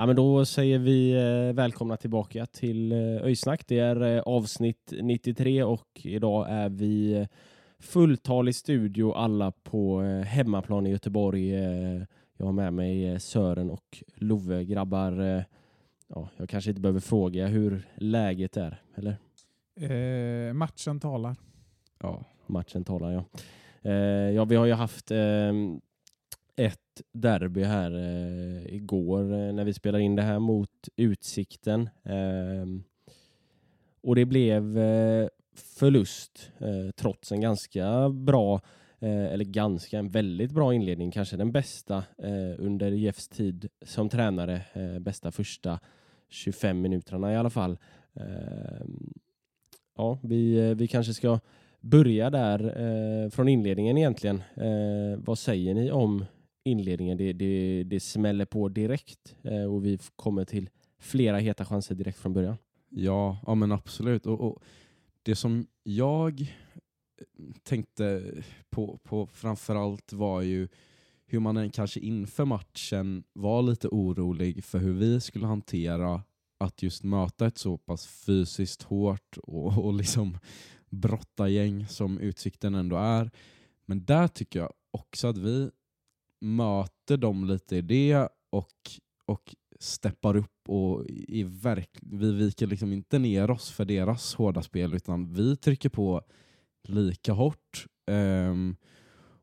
Ja, men då säger vi eh, välkomna tillbaka till eh, Öjsnack. Det är eh, avsnitt 93 och idag är vi eh, fulltalig studio alla på eh, hemmaplan i Göteborg. Jag har med mig Sören och Love. Grabbar, ja, jag kanske inte behöver fråga hur läget är, eller? Matchen talar. Ja, matchen talar ja. Ja, vi har ju haft ett derby här eh, igår eh, när vi spelade in det här mot Utsikten. Eh, och det blev eh, förlust eh, trots en ganska bra, eh, eller ganska, en väldigt bra inledning, kanske den bästa eh, under Jeffs tid som tränare, eh, bästa första 25 minuterna i alla fall. Eh, ja, vi, eh, vi kanske ska börja där eh, från inledningen egentligen. Eh, vad säger ni om inledningen? Det, det, det smäller på direkt eh, och vi kommer till flera heta chanser direkt från början. Ja, ja men absolut. Och, och det som jag eh, tänkte på, på framförallt var ju hur man än kanske inför matchen var lite orolig för hur vi skulle hantera att just möta ett så pass fysiskt hårt och, och liksom brottargäng som Utsikten ändå är. Men där tycker jag också att vi möter dem lite i det och, och steppar upp och i verk, vi viker liksom inte ner oss för deras hårda spel utan vi trycker på lika hårt. Um,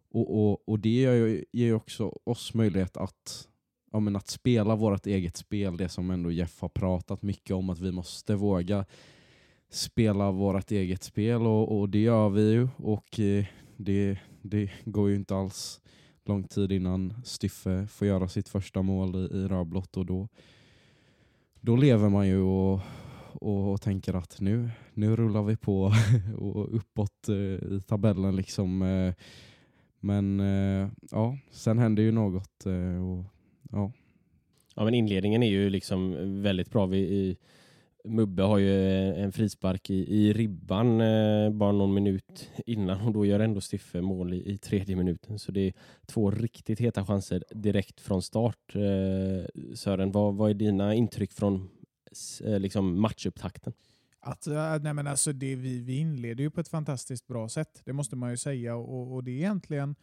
och, och, och det ger ju ger ju också oss möjlighet att, ja, men att spela vårt eget spel, det som ändå Jeff har pratat mycket om, att vi måste våga spela vårt eget spel och, och det gör vi ju och eh, det, det går ju inte alls lång tid innan Styffe får göra sitt första mål i, i rödblått och då, då lever man ju och, och, och tänker att nu, nu rullar vi på och uppåt eh, i tabellen liksom. Eh, men eh, ja, sen händer ju något eh, och ja. Ja, men inledningen är ju liksom väldigt bra. Vi, i, Mubbe har ju en frispark i, i ribban eh, bara någon minut innan och då gör ändå Stiffe mål i, i tredje minuten. Så det är två riktigt heta chanser direkt från start. Eh, Sören, vad, vad är dina intryck från eh, liksom matchupptakten? Att, eh, nej men alltså det, vi, vi inleder ju på ett fantastiskt bra sätt, det måste man ju säga. Och, och det är egentligen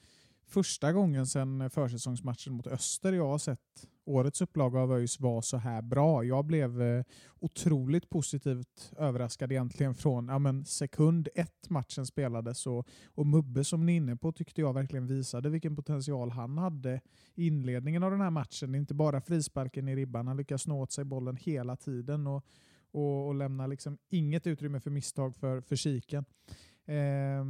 första gången sedan försäsongsmatchen mot Öster jag har sett årets upplaga av ÖIS var så här bra. Jag blev eh, otroligt positivt överraskad egentligen från ja, men sekund ett matchen spelades. Och, och Mubbe som ni är inne på tyckte jag verkligen visade vilken potential han hade i inledningen av den här matchen. Inte bara frisparken i ribban, han lyckas snå åt sig bollen hela tiden. Och, och, och lämnar liksom inget utrymme för misstag för, för kiken. Eh,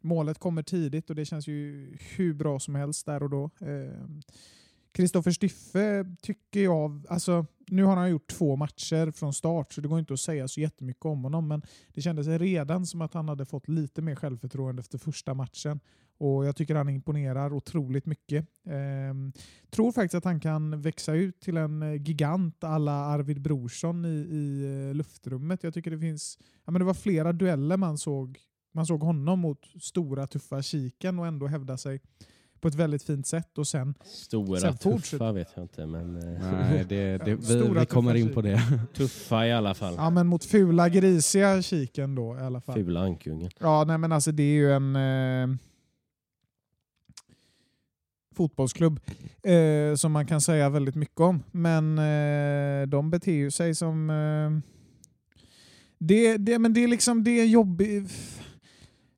målet kommer tidigt och det känns ju hur bra som helst där och då. Eh, Kristoffer Styffe tycker jag, alltså nu har han gjort två matcher från start så det går inte att säga så jättemycket om honom men det kändes redan som att han hade fått lite mer självförtroende efter första matchen och jag tycker han imponerar otroligt mycket. Ehm, tror faktiskt att han kan växa ut till en eh, gigant alla Arvid Brorsson i, i eh, luftrummet. Jag tycker det finns, ja men det var flera dueller man såg, man såg honom mot stora tuffa kiken och ändå hävda sig på ett väldigt fint sätt och sen Stora, Sen tuffa vet jag inte, men eh, Nej, det, det, vi, Stora vi kommer in på det. tuffa i alla fall. Ja, men mot fula grisiga kiken då i alla fall. Fula ankungen. Ja, nej men alltså det är ju en eh, fotbollsklubb eh, som man kan säga väldigt mycket om. Men eh, de beter ju sig som... Eh, det, det, men det är liksom det är jobbigt.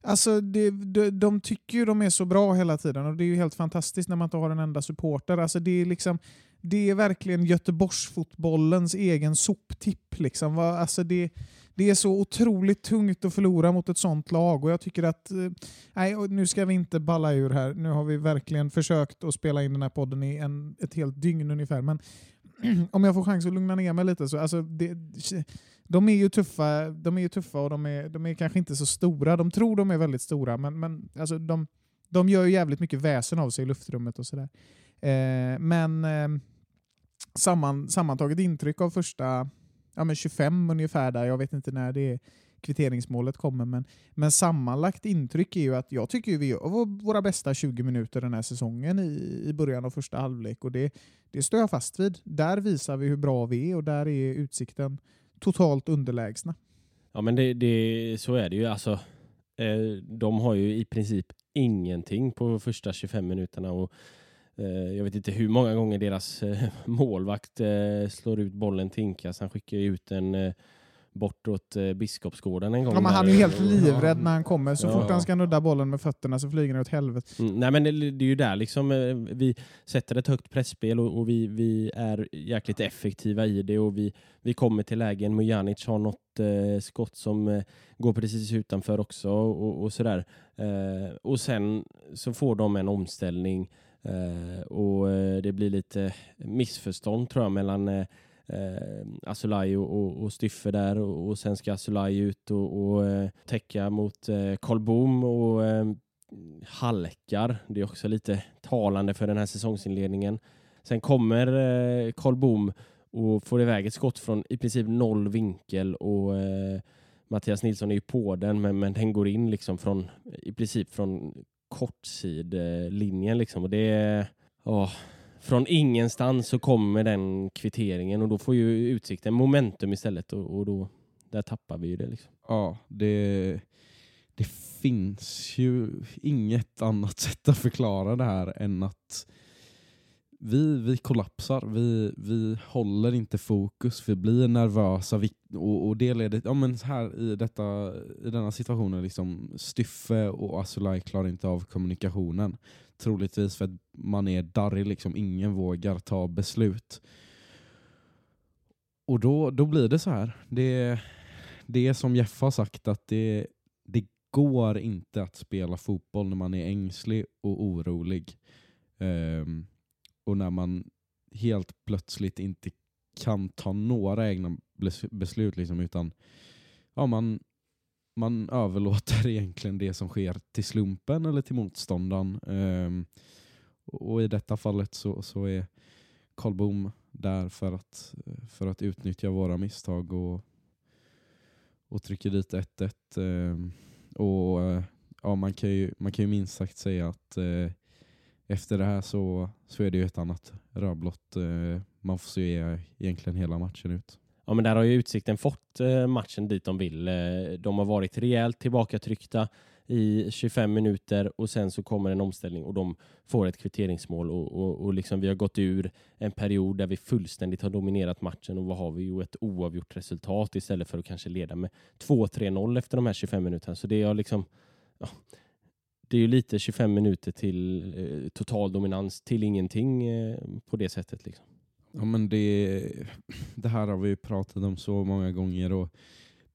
Alltså det, de, de tycker ju de är så bra hela tiden och det är ju helt fantastiskt när man inte har en enda supporter. Alltså det är liksom det är verkligen Göteborgsfotbollens egen soptipp. Liksom. Alltså det, det är så otroligt tungt att förlora mot ett sånt lag och jag tycker att, eh, nej nu ska vi inte balla ur här. Nu har vi verkligen försökt att spela in den här podden i en, ett helt dygn ungefär. Men om jag får chans att lugna ner mig lite så, alltså det, de är ju tuffa, de är ju tuffa och de är, de är kanske inte så stora. De tror de är väldigt stora, men, men alltså de, de gör ju jävligt mycket väsen av sig i luftrummet och sådär. Eh, men eh, samman, sammantaget intryck av första ja, men 25 ungefär där, jag vet inte när det är kvitteringsmålet kommer, men, men sammanlagt intryck är ju att jag tycker vi gör våra bästa 20 minuter den här säsongen i, i början av första halvlek och det, det står jag fast vid. Där visar vi hur bra vi är och där är utsikten totalt underlägsna. Ja men det, det, så är det ju. Alltså, eh, de har ju i princip ingenting på första 25 minuterna. Och, eh, jag vet inte hur många gånger deras eh, målvakt eh, slår ut bollen till Inkas. Han skickar ju ut en eh, bortåt eh, Biskopsgården en gång. Ja, men han är ju helt livrädd när han kommer. Så Ja. fort han ska nudda bollen med fötterna så flyger han åt helvete. Mm, nej men det, det är ju där liksom eh, vi sätter ett högt pressspel och, och vi, vi är jäkligt effektiva i det och vi, vi kommer till lägen. Mujanic har något eh, skott som eh, går precis utanför också och, och sådär. Eh, och sen så får de en omställning eh, och det blir lite missförstånd tror jag mellan eh, Asulaj och, och, och Styffe där och, och sen ska Asulaj ut och, och eh, täcka mot eh, Karl Boom och eh, halkar. Det är också lite talande för den här säsongsinledningen. Sen kommer eh, Karl Boom och får iväg ett skott från i princip noll vinkel och eh, Mattias Nilsson är ju på den men, men den går in liksom från i princip från kortsidlinjen liksom och det är ja, från ingenstans så kommer den kvitteringen och då får ju Utsikten momentum istället och, och då där tappar vi ju det liksom. Ja, det, det finns ju inget annat sätt att förklara det här än att vi, vi kollapsar, vi, vi håller inte fokus, vi blir nervösa vi, och, och det leder, ja men här i, detta, i denna situationen, liksom Styffe och Asulaj klarar inte av kommunikationen. Troligtvis för att man är darrig, liksom, ingen vågar ta beslut. Och då, då blir det så här. Det, det är som Jeff har sagt, att det, det går inte att spela fotboll när man är ängslig och orolig. Um, och när man helt plötsligt inte kan ta några egna beslut, liksom, utan ja, man, man överlåter egentligen det som sker till slumpen eller till motståndaren. Ehm, och i detta fallet så, så är Karl Boom där för att, för att utnyttja våra misstag och, och trycker dit 1-1. ehm, och eh, ja, man, kan ju, man kan ju minst sagt säga att eh, efter det här så, så är det ju ett annat rödblått eh, man får se egentligen hela matchen ut. Ja, men där har ju Utsikten fått eh, matchen dit de vill. Eh, de har varit rejält tillbakatryckta i 25 minuter och sen så kommer en omställning och de får ett kvitteringsmål och, och, och liksom vi har gått ur en period där vi fullständigt har dominerat matchen och vad har vi ju ett oavgjort resultat istället för att kanske leda med 2-3-0 efter de här 25 minuterna. Så det är liksom ja, det är ju lite 25 minuter till eh, total dominans till ingenting eh, på det sättet. Liksom. Ja, men det, det här har vi ju pratat om så många gånger och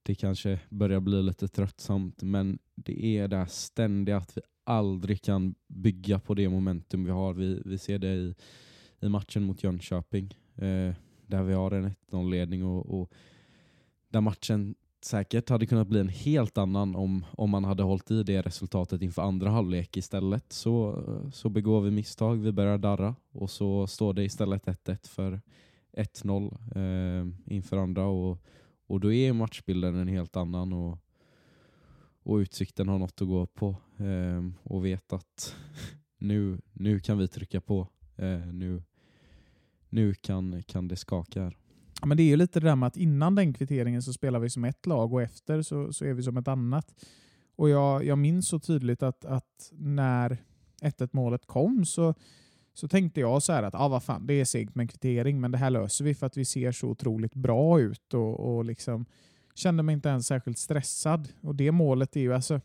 det kanske börjar bli lite tröttsamt men det är det här ständiga att vi aldrig kan bygga på det momentum vi har. Vi, vi ser det i, i matchen mot Jönköping eh, där vi har en 1-0-ledning och, och där matchen säkert hade kunnat bli en helt annan om, om man hade hållit i det resultatet inför andra halvlek istället. Så, så begår vi misstag, vi börjar darra och så står det istället 1-1 för 1-0 eh, inför andra och, och då är matchbilden en helt annan och, och Utsikten har något att gå på eh, och vet att nu, nu kan vi trycka på. Eh, nu, nu kan, kan det skaka här. Men det är ju lite det där med att innan den kvitteringen så spelar vi som ett lag och efter så, så är vi som ett annat. Och jag, jag minns så tydligt att, att när 1-1 målet kom så, så tänkte jag så här att ah, vad fan, det är segt med en kvittering men det här löser vi för att vi ser så otroligt bra ut och, och liksom kände mig inte ens särskilt stressad. Och det målet är ju alltså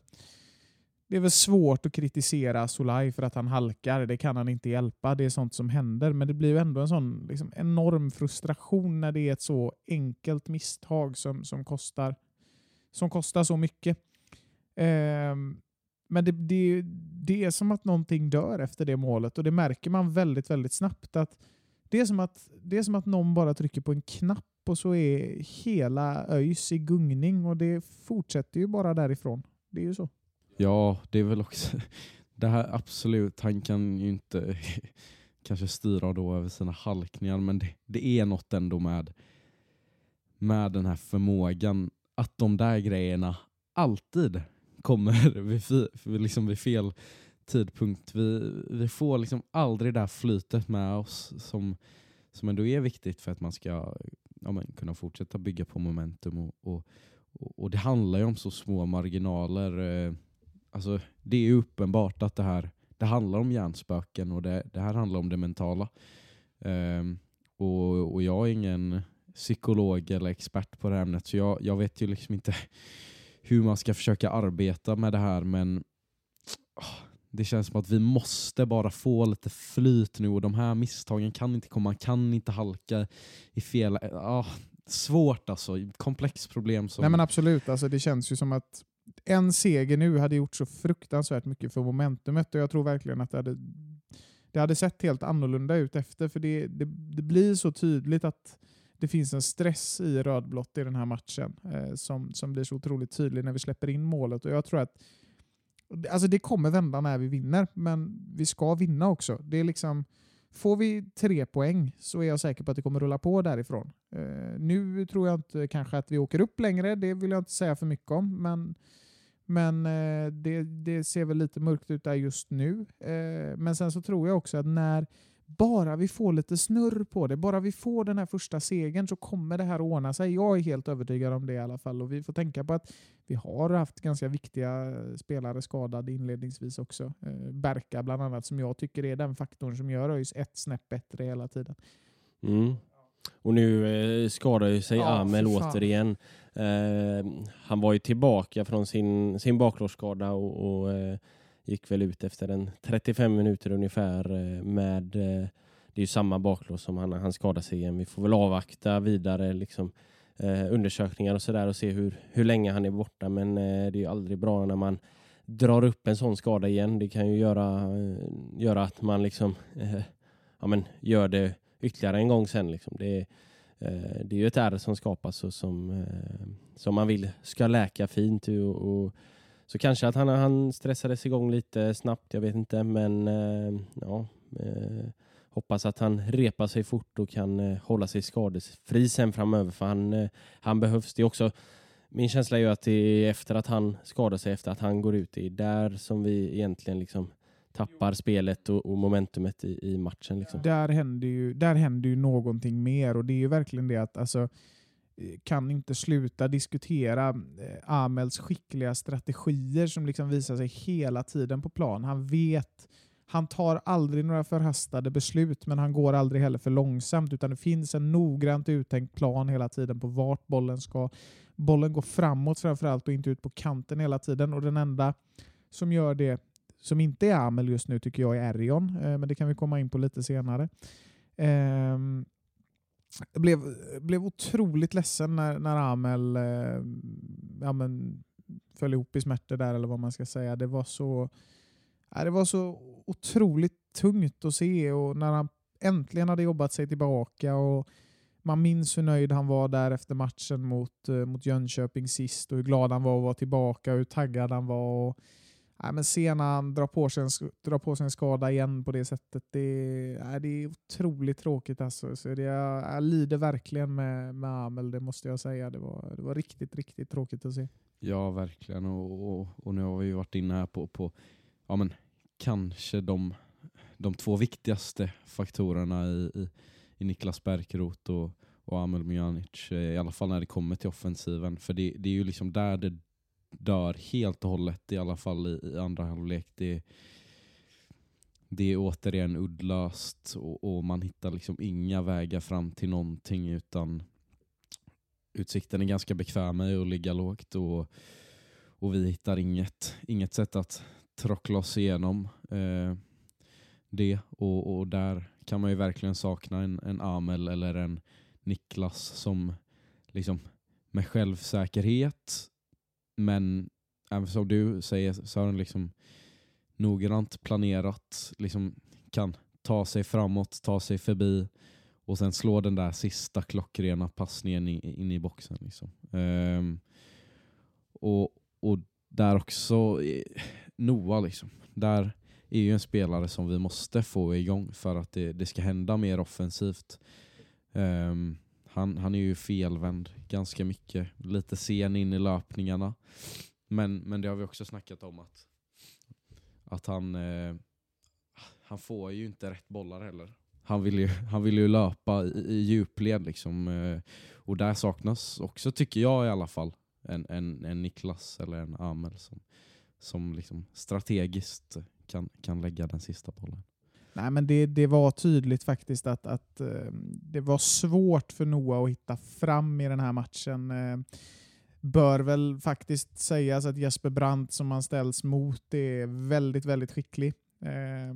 det är väl svårt att kritisera Solai för att han halkar. Det kan han inte hjälpa. Det är sånt som händer. Men det blir ju ändå en sån liksom, enorm frustration när det är ett så enkelt misstag som, som, kostar, som kostar så mycket. Eh, men det, det, det är som att någonting dör efter det målet och det märker man väldigt, väldigt snabbt. att det är, som att, det är som att någon bara trycker på en knapp och så är hela ÖIS i gungning och det fortsätter ju bara därifrån. Det är ju så. Ja, det är väl också det här absolut, han kan ju inte kanske styra då över sina halkningar men det, det är något ändå med, med den här förmågan att de där grejerna alltid kommer vid, fi, liksom vid fel tidpunkt. Vi, vi får liksom aldrig det här flytet med oss som, som ändå är viktigt för att man ska ja, men, kunna fortsätta bygga på momentum. Och, och, och, det handlar ju om så små marginaler. Eh, alltså, det är uppenbart att det här det handlar om hjärnspöken och det, det här handlar om det mentala. Um, och, och jag är ingen psykolog eller expert på det här ämnet så jag, jag vet ju liksom inte hur man ska försöka arbeta med det här men oh, det känns som att vi måste bara få lite flyt nu och de här misstagen kan inte komma, man kan inte halka i fel... Oh, svårt alltså, komplext problem. Som... Nej men absolut, alltså, det känns ju som att en seger nu hade gjort så fruktansvärt mycket för momentumet och jag tror verkligen att det hade, det hade sett helt annorlunda ut efter för det, det, det blir så tydligt att det finns en stress i rödblått i den här matchen eh, som, som blir så otroligt tydlig när vi släpper in målet. Och jag tror att alltså det kommer vända när vi vinner, men vi ska vinna också. Det är liksom, får vi tre poäng så är jag säker på att det kommer rulla på därifrån. Eh, nu tror jag inte kanske att vi åker upp längre, det vill jag inte säga för mycket om, men men eh, det, det, ser väl lite mörkt ut där just nu. Eh, men sen så tror jag också att när bara vi får lite snurr på det, bara vi får den här första segern så kommer det här ordna sig. Jag är helt övertygad om det i alla fall. Och vi får tänka på att vi har haft ganska viktiga spelare skadade inledningsvis också. Eh, Berka bland annat, som jag tycker är den faktorn som gör ÖIS ett snäpp bättre hela tiden. Mm. Och nu eh, skadar ju sig Ja, Amel återigen. Eh, han var ju tillbaka från sin, sin baklårsskada och, och eh, gick väl ut efter en 35 minuter ungefär eh, med eh, det är ju samma baklås som han, han skadade sig igen. Vi får väl avvakta vidare liksom, eh, undersökningar och sådär och se hur, hur länge han är borta. Men eh, det är ju aldrig bra när man drar upp en sån skada igen. Det kan ju göra, eh, göra att man liksom eh, ja, men gör det ytterligare en gång sen. Liksom. Det, är, eh, det är ju ett ärr som skapas och som, eh, som man vill ska läka fint. Och, och, så kanske att han, han stressades igång lite snabbt, jag vet inte. Men eh, ja, eh, hoppas att han repar sig fort och kan eh, hålla sig skadesfri sen framöver. För han, eh, han behövs. Det också min känsla är ju att det är efter att han skadar sig, efter att han går ut, det är där som vi egentligen liksom tappar spelet och, och momentumet i, i matchen. Liksom. Där händer, ju, där händer ju någonting mer och det är ju verkligen det att alltså, kan inte sluta diskutera eh, Amels skickliga strategier som liksom visar sig hela tiden på plan. Han vet, han tar aldrig några förhastade beslut men han går aldrig heller för långsamt utan det finns en noggrant uttänkt plan hela tiden på vart bollen ska. Bollen går framåt framförallt och inte ut på kanten hela tiden och den enda som gör det som inte är Amel just nu tycker jag är Erion, eh, men det kan vi komma in på lite senare. Ehm, jag blev, blev otroligt ledsen när, när Amel eh, ja, men, föll ihop i smärtor där, eller vad man ska säga. Det var så, ja, det var så otroligt tungt att se och när han äntligen hade jobbat sig tillbaka och man minns hur nöjd han var där efter matchen mot, eh, mot Jönköping sist och hur glad han var att vara tillbaka och hur taggad han var. Och, Nej, men se när han drar på, sig en, drar på sig en skada igen på det sättet, det, nej, det är otroligt tråkigt. Alltså. Så det, jag, jag lider verkligen med, med Amel, det måste jag säga. Det var, det var riktigt, riktigt tråkigt att se. Ja, verkligen. Och, och, och nu har vi ju varit inne här på, på ja, men, kanske de, de två viktigaste faktorerna i, i, i Niklas Bärkroth och, och Amel Mjanic, eh, i alla fall när det kommer till offensiven. För det, det är ju liksom där det dör helt och hållet, i alla fall i, i andra halvlek. Det, det är återigen uddlöst och, och man hittar liksom inga vägar fram till någonting utan utsikten är ganska bekväm med att ligga lågt och, och vi hittar inget, inget sätt att tråckla oss igenom eh, det. Och, och där kan man ju verkligen sakna en, en Amel eller en Niklas som liksom med självsäkerhet men även som du säger så har den liksom noggrant planerat liksom kan ta sig framåt, ta sig förbi och sen slå den där sista klockrena passningen in, in i boxen. Liksom. Um, och, och där också Noah, liksom. där är ju en spelare som vi måste få igång för att det, det ska hända mer offensivt. Um, han, han är ju felvänd ganska mycket, lite sen in i löpningarna. Men, men det har vi också snackat om att, att han, eh, han får ju inte rätt bollar heller. Han vill ju, han vill ju löpa i, i djupled liksom. Eh, och där saknas också, tycker jag i alla fall, en, en, en Niklas eller en Amel som, som liksom strategiskt kan, kan lägga den sista bollen. Nej, men det, det var tydligt faktiskt att, att eh, det var svårt för Noah att hitta fram i den här matchen. Eh, bör väl faktiskt sägas att Jesper Brandt som han ställs mot är väldigt, väldigt skicklig. Eh,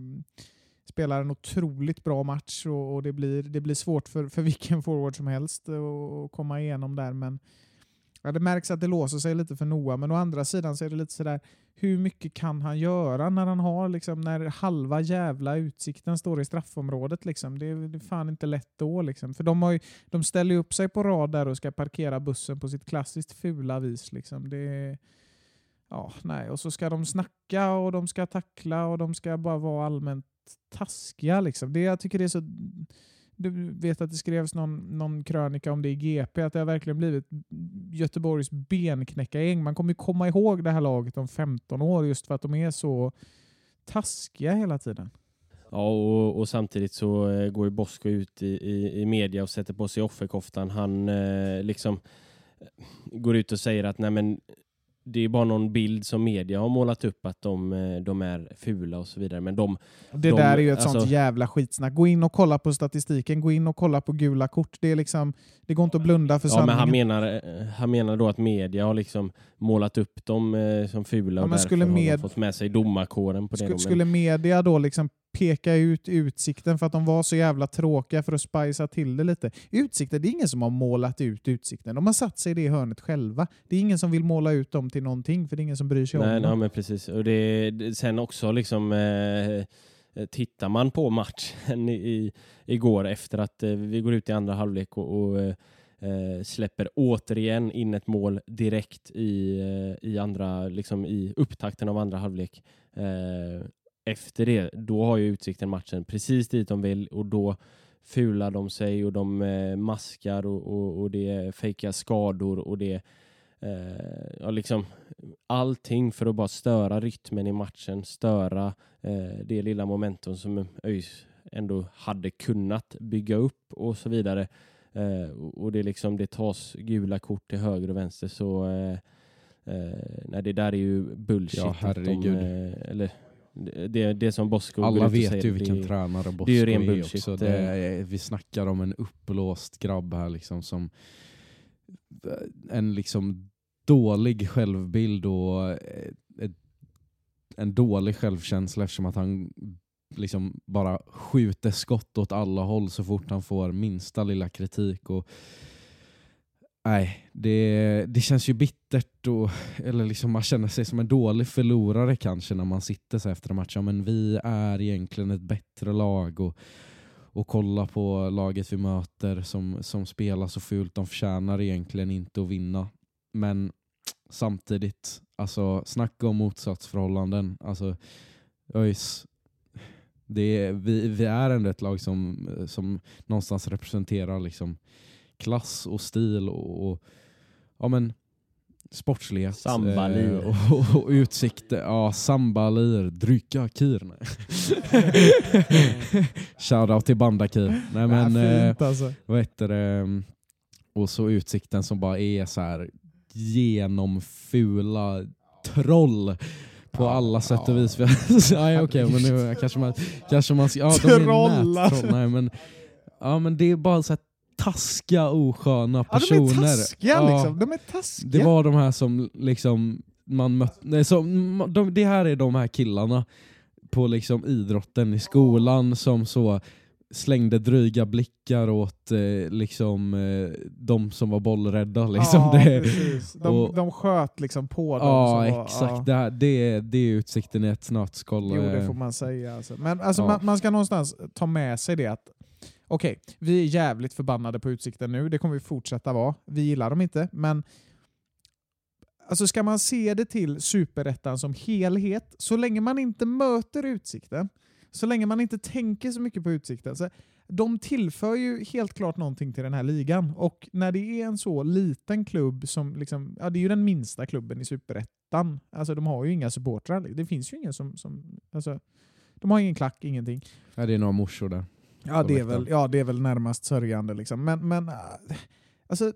spelar en otroligt bra match och, och, det, blir, det blir svårt för, för vilken forward som helst att komma igenom där. Men ja, det märks att det låser sig lite för Noah, men å andra sidan så är det lite sådär hur mycket kan han göra när han har liksom, när halva jävla utsikten står i straffområdet? Liksom. Det, är, det är fan inte lätt då. Liksom. För de, har ju, de ställer ju upp sig på rad där och ska parkera bussen på sitt klassiskt fula vis. Liksom. Det, ja, nej. Och så ska de snacka och de ska tackla och de ska bara vara allmänt taskiga. Liksom. Det, jag tycker det är så du vet att det skrevs någon, någon krönika om det i GP, att det har verkligen blivit Göteborgs benknäckargäng. Man kommer ju komma ihåg det här laget om 15 år just för att de är så taskiga hela tiden. Ja, och, och samtidigt så eh, går ju Bosko ut i, i, i media och sätter på sig offerkoftan. Han eh, liksom eh, går ut och säger att nej men det är bara någon bild som media har målat upp att de, eh, de är fula och så vidare. Men de, det de, där är ju ett alltså, sånt jävla skitsnack. Gå in och kolla på statistiken, gå in och kolla på gula kort. Det, är liksom, det går inte att blunda för ja, sanningen. Men han, menar, eh, han menar då att media har liksom målat upp dem eh, som fula Ja, och därför skulle har med- de fått med sig domarkåren på det. Skulle, då, men- skulle media då liksom peka ut utsikten för att de var så jävla tråkiga för att spicea till det lite? Utsikten, det är ingen som har målat ut utsikten. De har satt sig i det hörnet själva. Det är ingen som vill måla ut dem till någonting för det är ingen som bryr sig Nej, om nej, dem. men precis. Och det, det, sen också liksom eh, tittar man på matchen i, i, igår efter att eh, vi går ut i andra halvlek och, och eh, släpper återigen in ett mål direkt i, eh, i, andra, liksom i upptakten av andra halvlek. Efter det, då har ju Utsikten matchen precis dit de vill och då fular de sig och de eh, maskar och, och, och det fejkar skador och det eh, ja, liksom allting för att bara störa rytmen i matchen, störa eh, det lilla momentum som ÖIS ändå hade kunnat bygga upp och så vidare. Eh, och det, liksom, det tas gula kort till höger och vänster så eh, eh, nej, det där är ju bullshit. Ja, herregud. De, eh, eller, det, det som Bosko Alla vet säger, ju vilken det, tränare Bosko det är ren är också. Det är, vi snackar om en uppblåst grabb här liksom som en liksom dålig självbild och eh, ett, en dålig självkänsla eftersom att han liksom bara skjuter skott åt alla håll så fort han får minsta lilla kritik. Och, nej, det, det känns ju bittert och eller liksom man känner sig som en dålig förlorare kanske när man sitter så efter en match. Ja, men vi är egentligen ett bättre lag och, och kolla på laget vi möter som, som spelar så fult. De förtjänar egentligen inte att vinna. Men samtidigt, alltså snacka om motsatsförhållanden. Alltså, ÖIS, det är, vi, vi är ändå ett lag som, som någonstans representerar liksom klass och stil och, och ja men sportslighet. Sambalir. eh, och, och, och utsikter. Ja, sambalir, drycka kir. Shoutout till Bandakir. Nej men, ja, eh, fint alltså. vad heter det? Och så utsikten som bara är så här genomfula troll på alla sätt och vis. Nej okej, men nu kanske man, kanske man ska, ja de är. Nej men, ja men det är bara så här taskiga, osköna Ja, de personer. är taskiga Ja, liksom. De är taskiga. Det var de här som liksom man mött, nej, så, m- de, det här är de här killarna på liksom idrotten i skolan som så slängde dryga blickar åt eh, liksom, eh, de som var bollrädda. Liksom. ja, det. De, och- de sköt liksom på dem. ja, som var- exakt. ja. Det, här, det, är, det är utsikten i ett nötskal. Jo, det eh. får man säga. Alltså. Men alltså, Ja. man, man ska någonstans ta med sig det att okej, vi är jävligt förbannade på Utsikten nu. Det kommer vi fortsätta vara. Vi gillar dem inte, men alltså ska man se det till superettan som helhet, så länge man inte möter Utsikten, så länge man inte tänker så mycket på Utsikten, så de tillför ju helt klart någonting till den här ligan. Och när det är en så liten klubb som, liksom, ja det är ju den minsta klubben i superettan. Alltså de har ju inga supportrar. Det finns ju ingen som, som alltså, de har ingen klack, ingenting. Ja, det är några morsor där. Ja, det är väl, ja, det är väl närmast sörjande. Liksom. Men, men äh, alltså,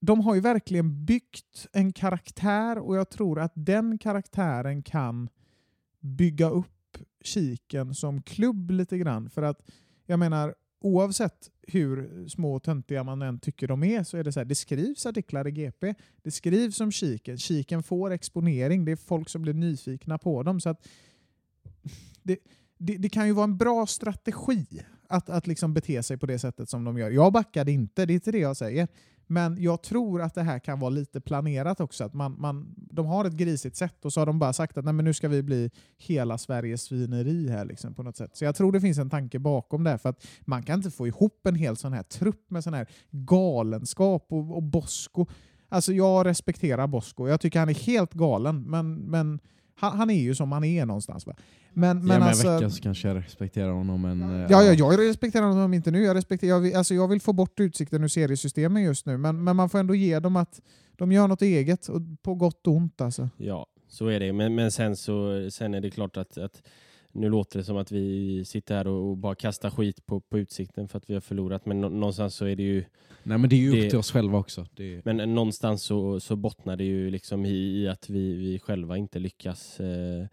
de har ju verkligen byggt en karaktär och jag tror att den karaktären kan bygga upp Kiken som klubb lite grann. För att jag menar, oavsett hur små och töntiga man än tycker de är så är det så här, det skrivs artiklar i GP, det skrivs om Kiken, Kiken får exponering, det är folk som blir nyfikna på dem. Så att det, det, det kan ju vara en bra strategi att, att liksom bete sig på det sättet som de gör. Jag backade inte, det är inte det jag säger. Men jag tror att det här kan vara lite planerat också. Att man, man, de har ett grisigt sätt och så har de bara sagt att Nej, men nu ska vi bli hela Sveriges svineri här liksom, på något sätt. Så jag tror det finns en tanke bakom det. För att man kan inte få ihop en hel sån här trupp med sån här galenskap och, och Bosko. Alltså jag respekterar Bosko. Jag tycker han är helt galen. Men, men han, han är ju som han är någonstans. Va? Men, men mig alltså, en vecka så kanske jag respekterar honom. Men, eh, Ja, ja, jag respekterar honom inte nu. Jag, respekterar, jag, vill, alltså jag vill få bort utsikten ur seriesystemen just nu, men, men man får ändå ge dem att de gör något eget, och på gott och ont. Alltså. Ja, så är det. Men, men sen, så, sen är det klart att, att nu låter det som att vi sitter här och, och bara kastar skit på, på utsikten för att vi har förlorat. Men nå- någonstans så är det ju Nej men det är ju upp Det- till oss själva också. Det, Men någonstans så, så bottnar det ju liksom i, i att vi, vi själva inte lyckas eh,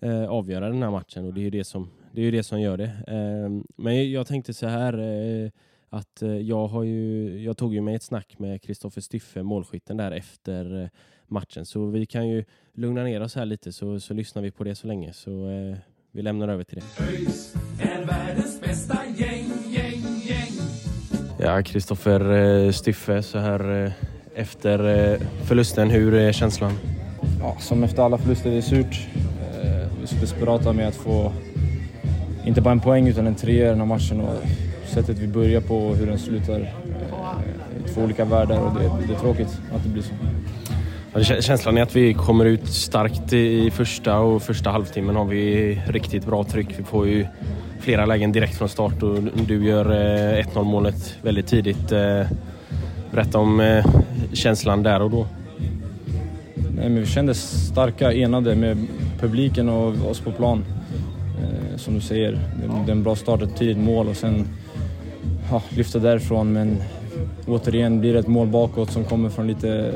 eh, avgöra den här matchen och det är ju det som, det är ju det som gör det. Eh, men jag tänkte så här eh, att eh, jag, har ju, jag tog ju mig ett snack med Kristoffer Styffe, målskytten där efter eh, matchen så vi kan ju lugna ner oss här lite så, så lyssnar vi på det så länge så eh, vi lämnar över till det. ÖIS är världens bästa gäng, gäng, gäng. Ja, Kristoffer eh, Styffe så här eh, efter eh, förlusten, hur är känslan? ja, som efter alla förluster, det är surt. Vi är så desperata med att få, inte bara en poäng utan en trea i den här matchen och sättet vi börjar på och hur den slutar. Två olika världar och det, det är tråkigt att det blir så. Känslan är att vi kommer ut starkt i första och första halvtimmen har vi riktigt bra tryck. Vi får ju flera lägen direkt från start och du gör eh, 1-0 målet väldigt tidigt. Eh, berätta om eh, känslan där och då. Nej, men vi kändes starka, enade med publiken och oss på plan. Som du säger, det, det är en bra start, ett tidigt mål och sen ja, lyfta därifrån. Men återigen blir det ett mål bakåt som kommer från lite,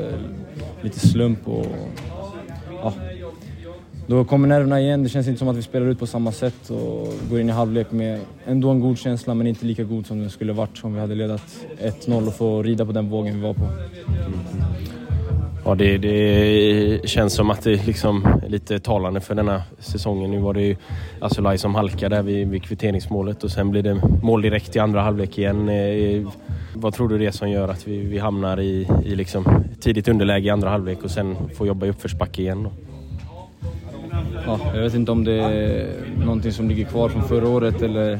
lite slump. Och, ja, då kommer nerverna igen. Det känns inte som att vi spelar ut på samma sätt och går in i halvlek med ändå en god känsla men inte lika god som den skulle varit om vi hade ledat 1-0 och få rida på den vågen vi var på. Ja, det, det känns som att det liksom är lite talande för denna säsongen. Nu var det ju Asulaj som halkade där vid, vid kvitteringsmålet och sen blir det mål direkt i andra halvlek igen. Eh, vad tror du det är som gör att vi, vi hamnar i, i liksom tidigt underläge i andra halvlek och sen får jobba i uppförsbacke igen? Då? Ja, jag vet inte om det är någonting som ligger kvar från förra året eller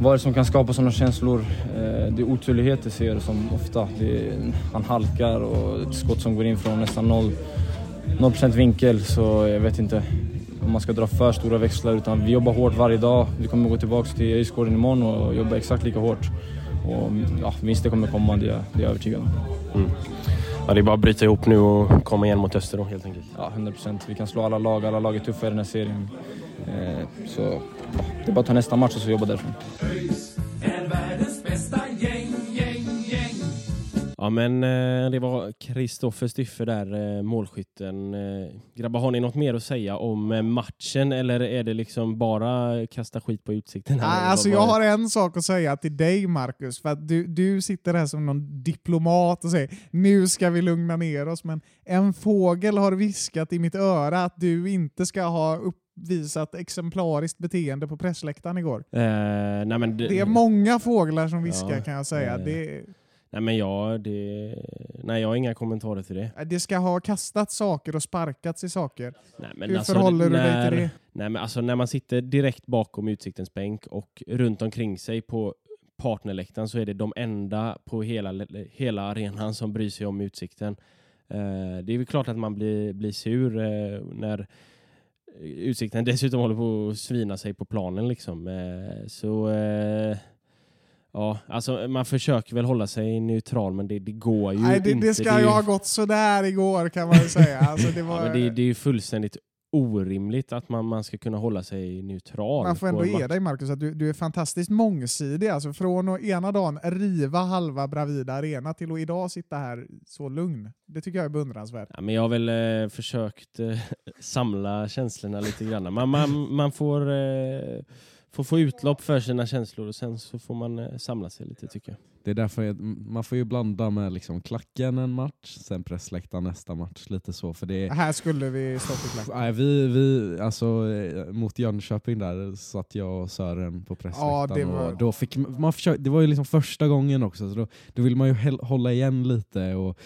vad är det som kan skapa sådana känslor. Eh, Det är oturligheter ser jag som ofta. Är, han halkar och ett skott som går in från nästan 0, 0% vinkel så jag vet inte om man ska dra för stora växlar utan vi jobbar hårt varje dag. Vi kommer gå tillbaka till Öjsgården imorgon och jobba exakt lika hårt. Och ja, vinster kommer komma, det är det är jag övertygad om. Ja, det är bara att bryta ihop nu och komma igen mot Öster då helt enkelt. Ja, 100%. Vi kan slå alla lag, alla lag är tuffa i den här serien. Eh, Så det är bara att ta nästa match och så jobba därifrån. Ja men eh, det var Kristoffer Styffe där, eh, målskytten. Eh, grabbar, har ni något mer att säga om matchen eller är det liksom bara kasta skit på utsikten? här? Alltså jag har en sak att säga till dig Marcus, för att du, du sitter här som någon diplomat och säger nu ska vi lugna ner oss, men en fågel har viskat i mitt öra att du inte ska ha uppvisat exemplariskt beteende på pressläktaren igår. Eh, nej, men det, Det är många fåglar som viskar Ja, kan jag säga. eh, Det, nej men ja, det... Nej jag har inga kommentarer till det. det ska ha kastats saker och sparkats i saker. Nej, men Hur alltså, förhåller du dig när, till det? Nej, men alltså, när man sitter direkt bakom utsiktens bänk och runt omkring sig på partnerläktaren så är det de enda på hela, hela arenan som bryr sig om utsikten. Eh, det är väl klart att man blir, blir sur eh, när utsikten dessutom håller på att svina sig på planen. Liksom. Eh, så eh, ja, alltså, man försöker väl hålla sig neutral men det, det går ju Nej, det, inte. det ska ju ha gått sådär igår kan man ju säga. Alltså, det var, Ja, men det, det är ju fullständigt orimligt att man, man ska kunna hålla sig neutral. Man får ändå ge dig Marcus att du, du är fantastiskt mångsidig. Alltså från att ena dagen riva halva Bravida Arena till att idag sitta här så lugn. Det tycker jag är beundransvärt. Ja, men jag har väl eh, försökt eh, samla känslorna lite grann. Man, man, man får, eh, får få utlopp för sina känslor och sen så får man eh, samla sig lite tycker jag. Det är därför jag, man får ju blanda med liksom klacken en match, sen pressläktaren nästa match. Lite så. För det är, Här skulle vi stått i klack. Nej, vi, vi, alltså, eh, mot Jönköping där satt jag och Sören på pressläktaren. Ja, det var- då fick man försöka, det var ju liksom första gången också, så då, då vill man ju hålla igen lite och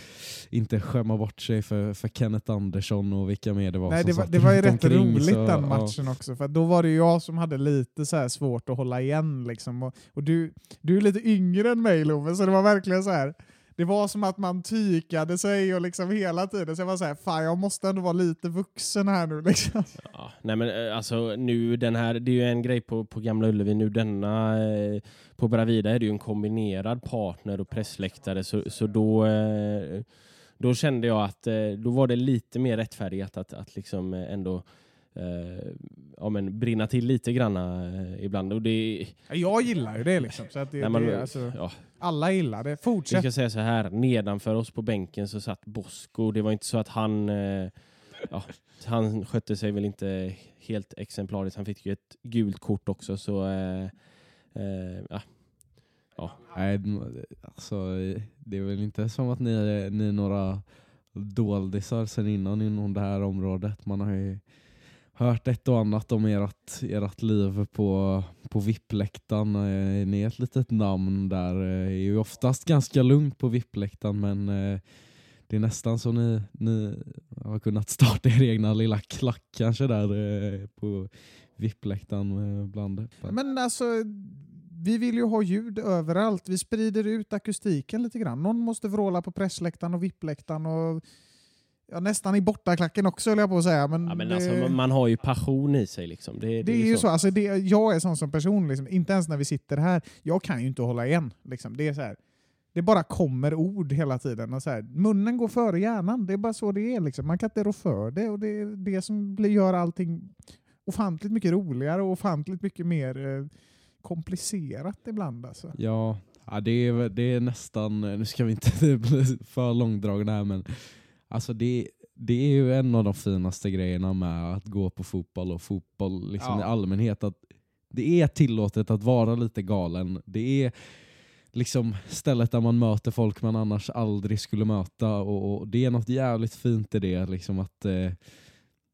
inte skämma bort sig för, för Kenneth Andersson och vilka mer det var Nej, det var, det var ju rätt omkring, roligt så, den ja. matchen också. För då var det jag som hade lite så svårt att hålla igen. Liksom. Och, och du, du är lite yngre än mig Love, så det var verkligen så här. Det var som att man tykade sig och liksom hela tiden. Så jag var så här, fan jag måste ändå vara lite vuxen här nu. Liksom. Ja, nej men eh, alltså nu den här, det är ju en grej på, på Gamla Ullevi nu denna, eh, på Bravida är det ju en kombinerad partner och pressläktare så, så då, eh, då kände jag att eh, då var det lite mer rättfärdigt att, att liksom eh, ändå eh, ja, men brinna till lite granna eh, ibland. Och det, Jag gillar ju det liksom. Så att det, man, det, alltså, ja, alla gillar det. Vi Fortsätt. ska säga så här, nedanför oss på bänken så satt Bosko. Det var inte så att han... Eh, ja, han skötte sig väl inte helt exemplariskt. Han fick ju ett gult kort också så... Eh, eh, ja. Nej, alltså, det är väl inte som att ni är, ni är några doldisar sen innan inom det här området. Man har ju hört ett och annat om ert, ert liv på, på VIP-läktaren. Eh, Ni är ett litet namn där. Eh, är ju oftast ganska lugnt på VIP-läktaren men eh, det är nästan så ni, ni har kunnat starta er egna lilla klack kanske där eh, på VIP-läktaren eh, bland. Men alltså, vi vill ju ha ljud överallt. Vi sprider ut akustiken lite grann. Någon måste vråla på pressläktaren och vippläktaren och ja, nästan i bortaklacken också höll jag på att säga. Men, Ja, men det, alltså, man- har ju passion i sig. Liksom. Det, det är ju så. Alltså, det, jag är sån som person, liksom, inte ens när vi sitter här. Jag kan ju inte hålla igen. Liksom. Det är så här. Det bara kommer ord hela tiden. Och så här, munnen går före hjärnan. Det är bara så det är. Liksom. Man kan inte rå för det. Och det är det som blir, gör allting ofantligt mycket roligare och ofantligt mycket mer eh, komplicerat ibland. Alltså. Ja, ja det, är, väl- det är nästan, nu ska vi inte bli för långdragna här men alltså det, det är ju en av de finaste grejerna med att gå på fotboll och fotboll liksom Ja. i allmänhet. Att det är tillåtet att vara lite galen. Det är liksom stället där man möter folk man annars aldrig skulle möta och, och det är något jävligt fint i det. Liksom att eh,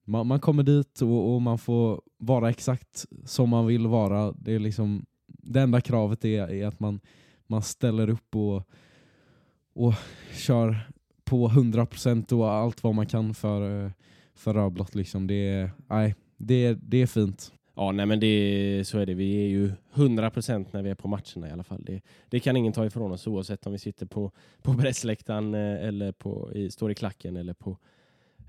man, man kommer dit och, och man får vara exakt som man vill vara. Det är liksom det enda kravet är, är att man, man ställer upp och, och kör på 100% och allt vad man kan för, eh, för Rödblått. Liksom. Det, är- nej, det, det är fint. Ja, nej, men det, så är det. Vi är ju 100% när vi är på matcherna i alla fall. Det, det kan ingen ta ifrån oss oavsett om vi sitter på, på pressläktaren eh, eller på, i, står i klacken eller på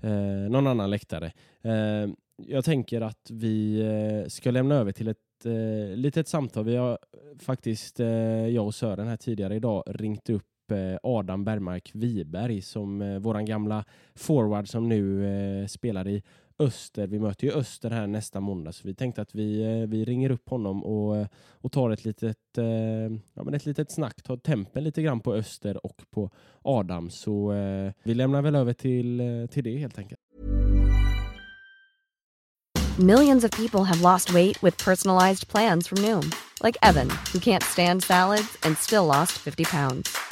eh, någon annan läktare. Eh, jag tänker att vi eh, ska lämna över till ett eh, litet samtal. Vi har faktiskt, eh, jag och Sören här tidigare idag, ringt upp Eh, Adam Bergmark Wiberg som eh, våran gamla forward som nu eh, spelar i Öster. Vi möter ju Öster här nästa måndag så vi tänkte att vi, vi ringer upp honom och, och tar ett litet, eh, ja, men ett litet snack, tar tempen lite grann på Öster och på Adam. Så eh, vi lämnar väl över till, till det helt enkelt. Millions of people have lost weight with personalized plans from Noom, like Evan, who can't stand salads and still lost 50 pounds.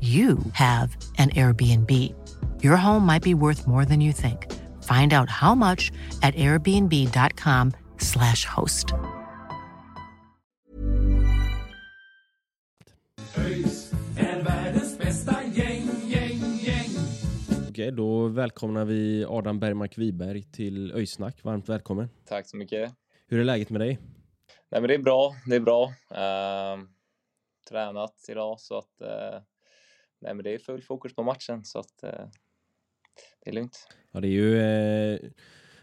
you have an Airbnb. Your home might be worth more than you think. Find out how much at host. Gäng, gäng, gäng. Okej, då välkomnar vi Adam Bergmark Wiberg till Öjsnack. Varmt välkommen. Tack så mycket. Hur är läget med dig? Nej, men det är bra. Det är bra. Ehm, tränat idag så att eh, nej, men det är full fokus på matchen så att eh, det är lugnt. Ja, det är ju eh,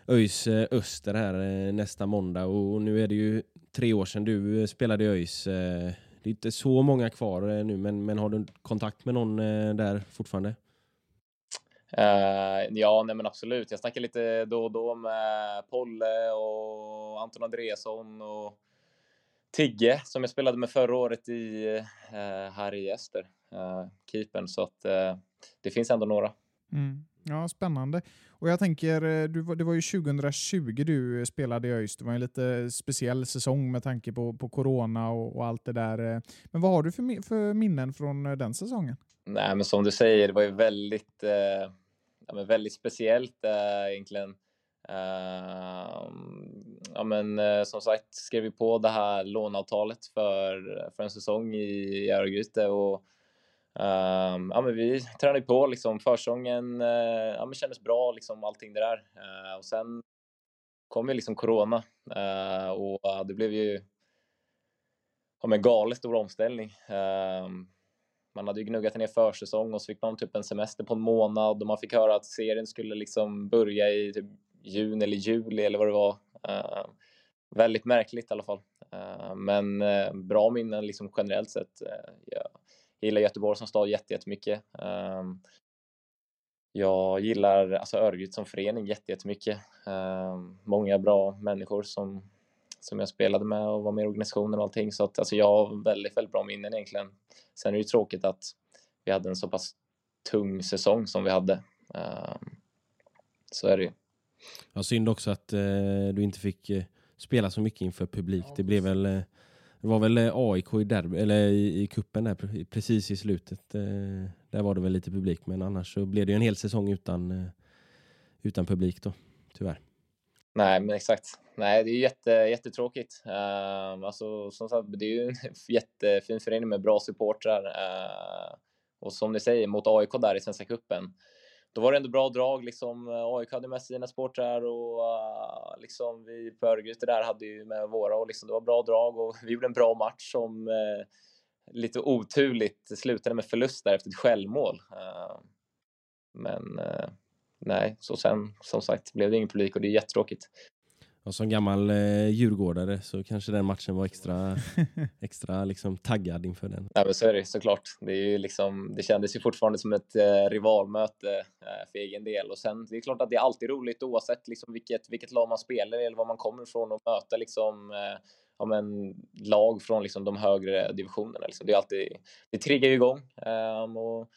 ÖIS eh, Öster här eh, nästa måndag och nu är det ju tre år sedan du eh, spelade i ÖIS. Eh, det är inte så många kvar eh, nu, men, men har du kontakt med någon där fortfarande? Eh, ja, nej men absolut. Jag snackar lite då och då med Polle och Anton Andreasson och Tigge som jag spelade med förra året i, eh, här i Ester, uh, keepern. Så att eh, det finns ändå några. Mm. Ja, spännande. Och jag tänker, eh, du, det var ju 2020 du spelade i ÖIS. Det var en lite speciell säsong med tanke på, på corona och, och allt det där. eh. Men vad har du för, för minnen från eh, den säsongen? Nej, men som du säger, det var ju väldigt, eh, ja, väldigt speciellt eh, egentligen. Eh, ja, men eh, som sagt skrev vi på det här låneavtalet för, för en säsong i Örgryte och Um, ja, men vi tränade på liksom. Försäsongen uh, eh, ja, men kändes bra, liksom allting det där. Uh, och sen kom ju liksom corona uh, och det blev ju ja, men galet stor omställning. Ehm, man hade ju gnuggat ner försäsong och så fick man typ en semester på en månad och man fick höra att serien skulle liksom börja i typ juni eller juli eller vad det var. Ehm, väldigt märkligt i alla fall. Men bra minnen liksom generellt sett. Eh, jag gillar Göteborg som stad jätte- jättemycket. Eh, jag gillar alltså Örgryte som förening jätte- jättemycket. Eh, många bra människor som, som jag spelade med och var med i organisationen och allting. Så att, alltså, jag har väldigt, väldigt bra minnen egentligen. Sen är det ju tråkigt att vi hade en så pass tung säsong som vi hade. Eh, så är det ju. Ja, synd också att eh, du inte fick eh, spela så mycket inför publik. Det blev väl eh, det var väl eh, AIK i derby, eller i, i kuppen där precis i slutet. Eh, där var det väl lite publik, men annars så blev det ju en hel säsong utan, eh, utan publik då, tyvärr. Nej, men exakt. Nej, det är ju jätte, jättetråkigt. Uh, alltså, som sagt, det är ju en jättefin förening med bra supportrar. Uh, och som ni säger, mot AIK där i Svenska cupen, då var det ändå bra drag. Liksom, eh, AIK hade med sina sportrar och uh, liksom, vi på Örgryte där hade ju med våra. Och liksom, det var bra drag och vi gjorde en bra match som uh, lite oturligt slutade med förlust där efter ett självmål. Uh, men uh, nej, så sen som sagt blev det ingen publik och det är jättetråkigt. Och som gammal eh, djurgårdare så kanske den matchen var extra, extra liksom, taggad inför den. Ja, men så är det såklart. Det, är ju liksom, det kändes ju fortfarande som ett eh, rivalmöte eh, för egen del. Och sen, det är klart att det är alltid roligt oavsett liksom, vilket, vilket lag man spelar eller var man kommer ifrån och möta liksom, eh, ja, men, lag från liksom, de högre divisionerna. Liksom. Det, är alltid, det triggar ju igång. ehm, och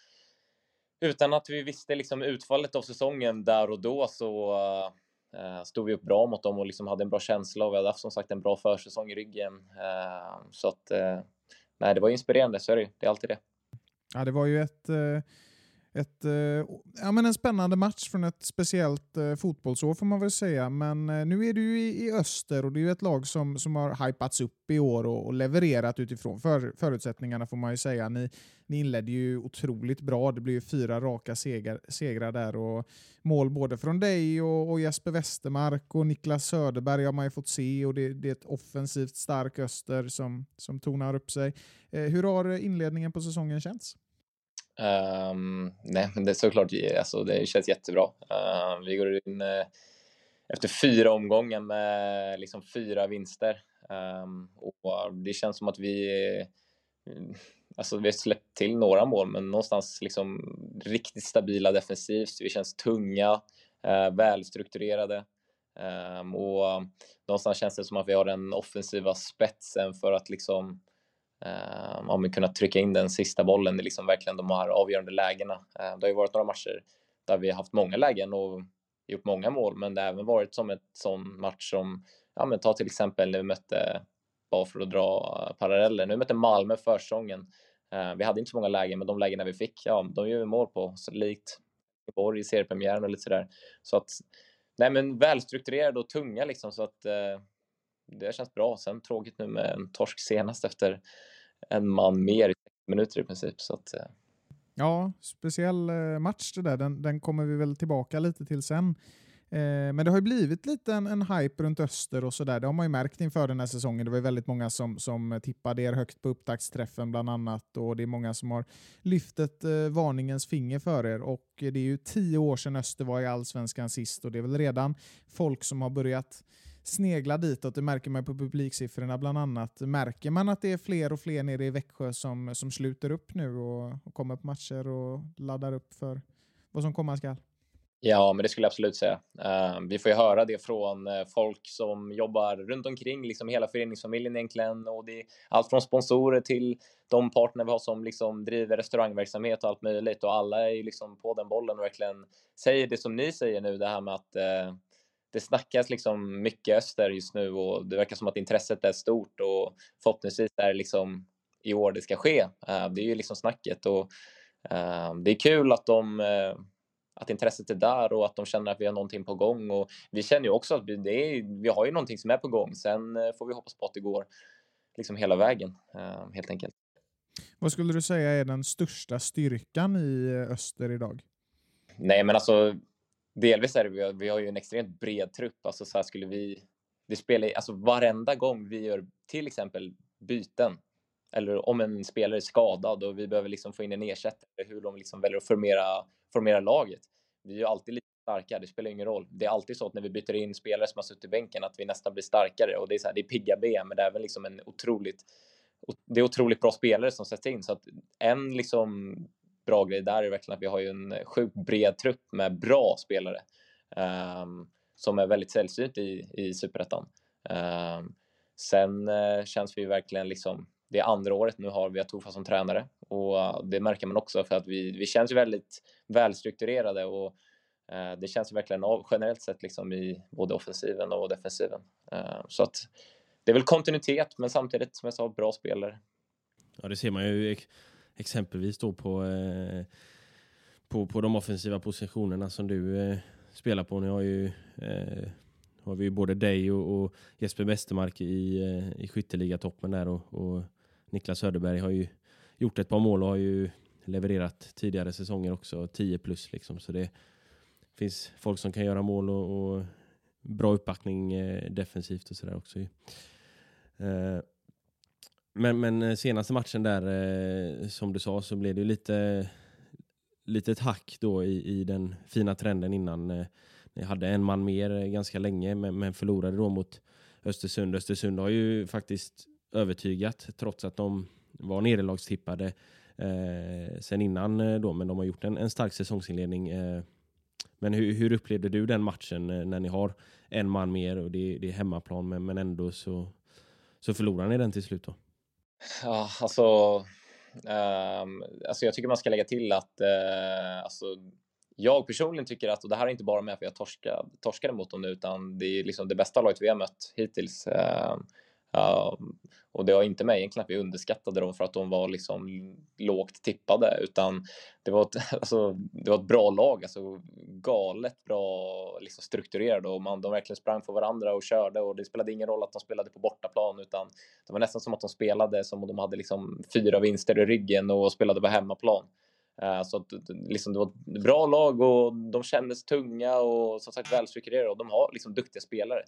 utan att vi visste liksom, utfallet av säsongen där och då så eh, Eh, stod vi upp bra mot dem och liksom hade en bra känsla och vi hade haft som sagt en bra försäsong i ryggen. Eh, så att eh, nej, det var inspirerande, så är det ju. Det är alltid det. Ja, det var ju ett, eh, ett, eh, ja, men en spännande match från ett speciellt eh, fotbollsår får man väl säga. Men eh, nu är du ju i, i öster och det är ju ett lag som, som har hypats upp i år och, och levererat utifrån för, förutsättningarna får man ju säga. Ni, ni inledde ju otroligt bra. Det blev ju fyra raka segrar, segrar där och mål både från dig och, och Jesper Westermark och Niklas Söderberg har man ju fått se och det, det är ett offensivt stark öster som, som tonar upp sig. Eh, hur har inledningen på säsongen känts? Um, nej, men det är såklart, eh, alltså, det känns jättebra. Uh, vi går in uh, efter fyra omgångar med liksom fyra vinster. Um, och eh, det känns som att vi, uh, alltså vi har släppt till några mål, men någonstans liksom riktigt stabila defensivt. Vi känns tunga, uh, välstrukturerade. Um, och någonstans känns det som att vi har den offensiva spetsen för att liksom eh, om vi kunnat trycka in den sista bollen i liksom verkligen de här avgörande lägena. Eh, det har ju varit några matcher där vi har haft många lägen och gjort många mål, men det har även varit som ett sån match som, ja men ta till exempel när vi mötte, bara för att dra paralleller, nu mötte Malmö försäsongen. Eh, vi hade inte så många lägen, men de lägena vi fick, ja, de gör vi mål på, så likt Borg i seriepremiären och lite sådär. Så att, nej men välstrukturerade och tunga liksom, så att eh, det känns bra. Sen tråkigt nu med en torsk senast efter en man mer i minuter i princip. Så att, eh. Ja, speciell eh, match det där. Den, den kommer vi väl tillbaka lite till sen. Eh, men det har ju blivit lite en, en hype runt Öster och sådär. Det har man ju märkt inför den här säsongen. Det var ju väldigt många som, som tippade er högt på upptaktsträffen bland annat och det är många som har lyft ett eh, varningens finger för er. Och det är ju tio år sedan Öster var i Allsvenskan sist och det är väl redan folk som har börjat snegla ditåt. Det märker man på publiksiffrorna bland annat. Märker man att det är fler och fler nere i Växjö som, som sluter upp nu och, och kommer på matcher och laddar upp för vad som komma skall? Ja, men det skulle jag absolut säga. Uh, vi får ju höra det från uh, folk som jobbar runt omkring, liksom hela föreningsfamiljen egentligen. Och det är allt från sponsorer till de partner vi har som liksom driver restaurangverksamhet och allt möjligt. Och alla är ju liksom på den bollen och verkligen säger det som ni säger nu, det här med att uh, det snackas liksom mycket öster just nu och det verkar som att intresset är stort och förhoppningsvis är det liksom i år det ska ske. Uh, det är ju liksom snacket och uh, det är kul att de uh, att intresset är där och att de känner att vi har någonting på gång och vi känner ju också att vi, det är, vi har ju någonting som är på gång. Sen får vi hoppas på att det går liksom hela vägen helt enkelt. Vad skulle du säga är den största styrkan i Öster idag? Nej, men alltså delvis är det, vi har, vi har ju en extremt bred trupp. Alltså så här skulle vi, det spelar, alltså varenda gång vi gör till exempel byten eller om en spelare är skadad och vi behöver liksom få in en ersättare, hur de liksom väljer att formera, formera laget. Vi är ju alltid lite starka, det spelar ingen roll. Det är alltid så att när vi byter in spelare som har suttit i bänken att vi nästan blir starkare och det är så här, det är pigga ben, men det är även liksom en otroligt det är otroligt bra spelare som sätts in så att en liksom bra grej där är verkligen att vi har ju en sjukt bred trupp med bra spelare um, som är väldigt sällsynt i, i superettan. Um, sen uh, känns vi verkligen liksom, det är andra året nu har vi Atofa som tränare och uh, det märker man också för att vi, vi känns väldigt välstrukturerade och uh, det känns verkligen av, generellt sett liksom i både offensiven och defensiven. Ehm, så att det är väl kontinuitet men samtidigt som jag sa bra spelare. Ja det ser man ju exempelvis då på, eh, på, på de offensiva positionerna som du eh, spelar på. Nu har, ju, eh, har vi ju både dig och, och Jesper Westermark i, eh, i skytteligatoppen där och, och Niklas Söderberg har ju gjort ett par mål och har ju levererat tidigare säsonger också, 10 plus liksom. Så det finns folk som kan göra mål och, och bra uppbackning eh, defensivt och sådär också. Men, men eh, senaste matchen där, eh, som du sa, så blev det lite litet hack då i, i den fina trenden innan. Eh, ni hade en man mer eh, ganska länge, men, men förlorade då mot Östersund. Östersund har ju faktiskt övertygat, trots att de var nederlagstippade eh, sen innan eh, då, men de har gjort en, en stark säsongsinledning. Eh, men hur, hur upplevde du den matchen när ni har en man mer och det, det är hemmaplan, men, men ändå så, så förlorar ni den till slut då? Ja, alltså, um, alltså jag tycker man ska lägga till att uh, alltså, jag personligen tycker att, och det här är inte bara med för jag torskade, torskade mot dem nu, utan det är liksom det bästa laget vi har mött hittills. Uh, Ehm, och det har inte mig egentligen att vi underskattade dem för att de var liksom lågt tippade, utan det var ett, alltså, det var ett bra lag, alltså galet bra liksom strukturerade och man, de verkligen sprang för varandra och körde och det spelade ingen roll att de spelade på bortaplan utan det var nästan som att de spelade som om de hade liksom fyra vinster i ryggen och spelade på hemmaplan. Ehm, så att, liksom, det var ett bra lag och de kändes tunga och som sagt välstrukturerade och de har liksom duktiga spelare.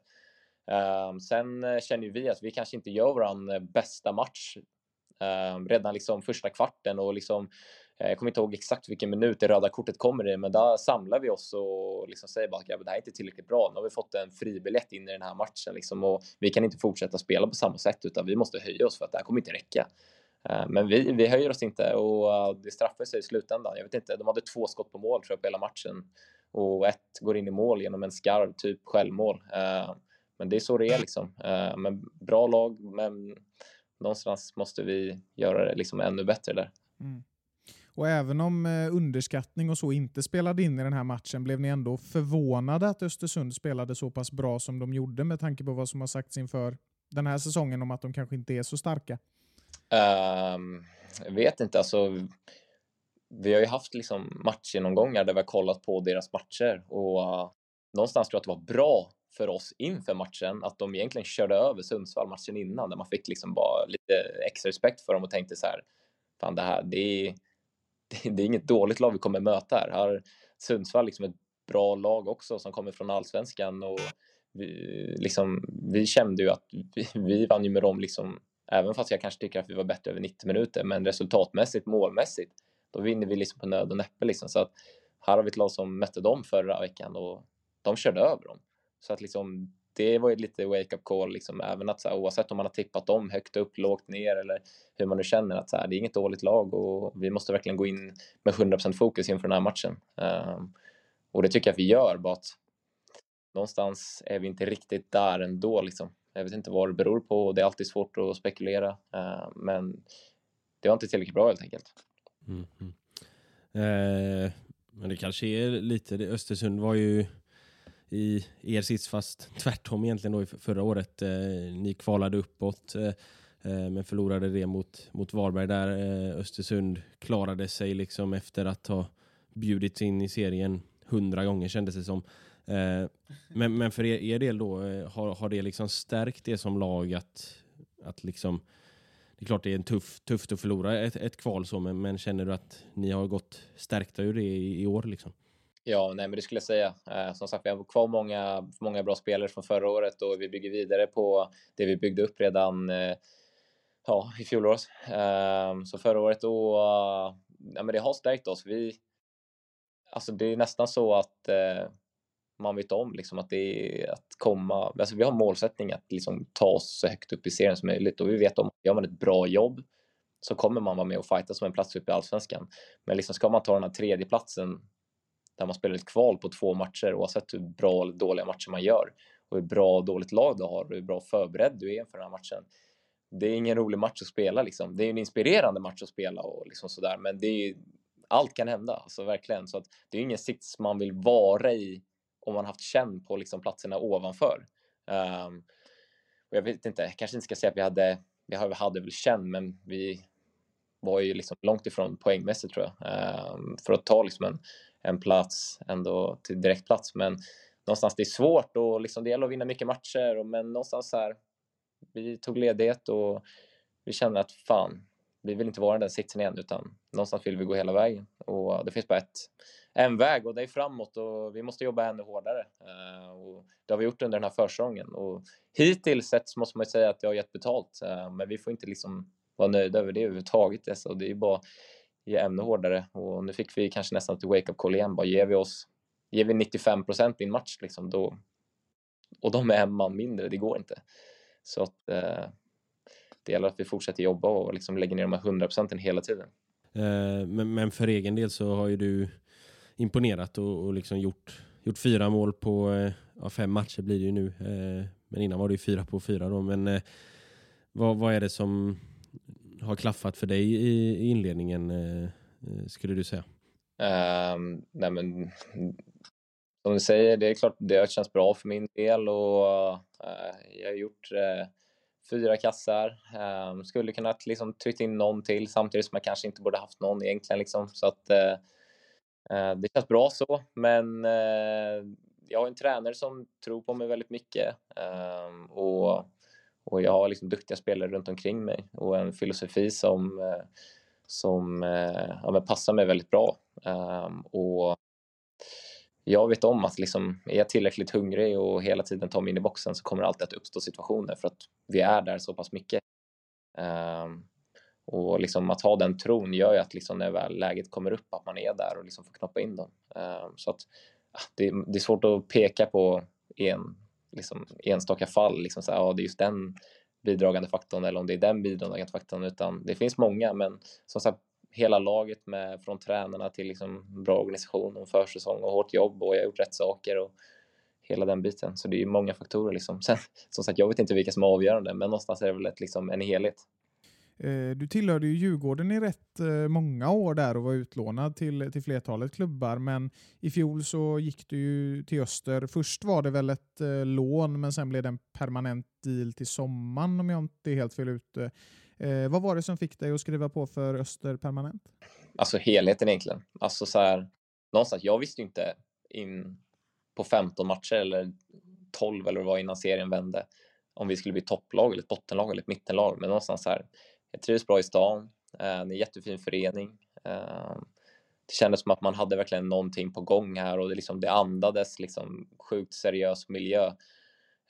Ehm, sen eh, känner vi att vi kanske inte gör vår eh, bästa match ehm, redan liksom första kvarten och liksom eh, jag kommer inte ihåg exakt vilken minut det röda kortet kommer i, men där samlar vi oss och liksom säger bara att det här är inte tillräckligt bra. Nu har vi fått en fribiljett in i den här matchen liksom, och vi kan inte fortsätta spela på samma sätt utan vi måste höja oss för att det här kommer inte räcka. Ehm, men vi, vi höjer oss inte och det straffar sig i slutändan. Jag vet inte, de hade två skott på mål tror jag på hela matchen och ett går in i mål genom en skarv, typ självmål. Men det är så det är liksom. Eh, men bra lag, men någonstans måste vi göra det liksom ännu bättre där. Mm. Och även om eh, underskattning och så inte spelade in i den här matchen, blev ni ändå förvånade att Östersund spelade så pass bra som de gjorde med tanke på vad som har sagts inför den här säsongen om att de kanske inte är så starka? Um, jag vet inte, alltså vi har ju haft liksom matchgenomgångar där vi har kollat på deras matcher och uh, någonstans tror jag att det var bra för oss inför matchen att de egentligen körde över Sundsvall matchen innan där man fick liksom bara lite extra respekt för dem och tänkte så här fan det här det är, det, är inget dåligt lag vi kommer möta här. Här Sundsvall liksom ett bra lag också som kommer från allsvenskan och vi, liksom, vi kände ju att vi, vi vann ju med dem liksom även fast jag kanske tycker att vi var bättre över 90 minuter men resultatmässigt, målmässigt då vinner vi liksom på nöd och näppe liksom så att här har vi ett lag som mötte dem förra veckan och de körde över dem. Så att liksom, det var ju lite wake-up call, liksom, även att så här, oavsett om man har tippat dem högt upp, lågt ner eller hur man nu känner att så här, det är inget dåligt lag och vi måste verkligen gå in med 100% fokus inför den här matchen. Um, och det tycker jag att vi gör, bara att någonstans är vi inte riktigt där ändå. Liksom. Jag vet inte vad det beror på och det är alltid svårt att spekulera, uh, men det var inte tillräckligt bra helt enkelt. Mm, mm. Eh, men det kanske är lite, Östersund var ju i er sits, fast tvärtom egentligen då förra året. Eh, ni kvalade uppåt eh, eh, men förlorade det mot, mot Varberg där. Eh, Östersund klarade sig liksom efter att ha bjudits in i serien hundra gånger kändes det som. Eh, men, men för er, er del då, har, har det liksom stärkt det som lag att, att liksom det är klart det är en tuff, tufft att förlora ett, ett kval så, men, men, känner du att ni har gått stärkta ur det i, i år? Liksom? Ja, nej, men det skulle jag säga. Eh, som sagt, vi har kvar många, många bra spelare från förra året och vi bygger vidare på det vi byggde upp redan eh, ja, i fjolåret. Eh, så förra året då, ja, men det har stärkt oss. Vi, alltså det är nästan så att eh, man vet om liksom att det är att komma, alltså vi har målsättning att liksom ta oss så högt upp i serien som möjligt och vi vet om att gör man ett bra jobb så kommer man vara med och fighta som en plats upp i allsvenskan. Men liksom ska man ta den här tredje platsen där man spelar ett kval på två matcher oavsett hur bra eller dåliga matcher man gör och hur bra och dåligt lag du har och hur bra förberedd du är inför den här matchen. Det är ingen rolig match att spela liksom. Det är en inspirerande match att spela och liksom sådär, men det är allt kan hända, alltså verkligen. Så att det är ingen sits man vill vara i om man haft känn på liksom platserna ovanför. Um, och jag vet inte, jag kanske inte ska säga att vi hade, vi hade väl känn, men vi var ju liksom långt ifrån poängmässigt tror jag. Um, för att ta liksom en en plats ändå till direktplats. Men någonstans det är svårt och liksom det gäller att vinna mycket matcher. Och, men någonstans så här, vi tog ledighet och vi kände att fan, vi vill inte vara i den sitsen igen utan någonstans vill vi gå hela vägen. Och det finns bara ett, en väg och det är framåt och vi måste jobba ännu hårdare. Uh, och det har vi gjort under den här försäsongen och hittills sett måste man ju säga att jag har gett betalt. Uh, men vi får inte liksom vara nöjda över det överhuvudtaget. Alltså, det är bara ge ännu hårdare och nu fick vi kanske nästan ett wake-up call igen. Bara ger vi oss, ger vi 95 procent i en match liksom då och de är en man mindre, det går inte. Så att eh, det gäller att vi fortsätter jobba och liksom lägger ner de här 100 procenten hela tiden. Eh, men, men, för egen del så har ju du imponerat och, och liksom gjort, gjort fyra mål på eh, ja, fem matcher blir det ju nu. Eh, men innan var det ju fyra på fyra då. Men eh, vad, vad är det som har klaffat för dig i, inledningen, eh, eh, skulle du säga? Um, nej men, som du säger, det är klart det har känts bra för min del och uh, jag har gjort uh, fyra kassar. Um, skulle kunnat liksom tryckt in någon till samtidigt som jag kanske inte borde haft någon egentligen. Liksom. Så att, uh, uh, det känns bra så, men uh, jag har en tränare som tror på mig väldigt mycket um, och, och jag har liksom duktiga spelare runt omkring mig och en filosofi som, eh, som eh, ja, passar mig väldigt bra. Um, och jag vet om att liksom, är jag tillräckligt hungrig och hela tiden tar mig in i boxen så kommer det alltid att uppstå situationer för att vi är där så pass mycket. Um, och liksom att ha den tron gör ju att liksom när väl läget kommer upp att man är där och liksom får knoppa in dem. Um, så att ah, det, det, är svårt att peka på en liksom, enstaka fall, liksom så här, ja, det är just den bidragande faktorn eller om det är den bidragande faktorn utan det finns många men som sagt hela laget med från tränarna till liksom bra organisation och försäsong och hårt jobb och jag har gjort rätt saker och hela den biten. Så det är ju många faktorer liksom. Sen som sagt, jag vet inte vilka som är avgörande, men någonstans är det väl ett, liksom en helhet. Eh, du tillhörde ju Djurgården i rätt eh, många år där och var utlånad till, till flertalet klubbar, men i fjol så gick du ju till Öster. Först var det väl ett eh, lån, men sen blev det en permanent deal till sommaren om jag inte är helt fel ute. Eh, vad var det som fick dig att skriva på för Öster permanent? Alltså helheten egentligen. Alltså så här, någonstans, jag visste ju inte in på 15 matcher eller 12 eller vad det var innan serien vände om vi skulle bli topplag eller ett bottenlag eller ett mittenlag. Men någonstans så här, jag trivs bra i stan. Eh, det är en jättefin förening. Eh, det kändes som att man hade verkligen någonting på gång här och det, liksom, det andades liksom sjukt seriös miljö.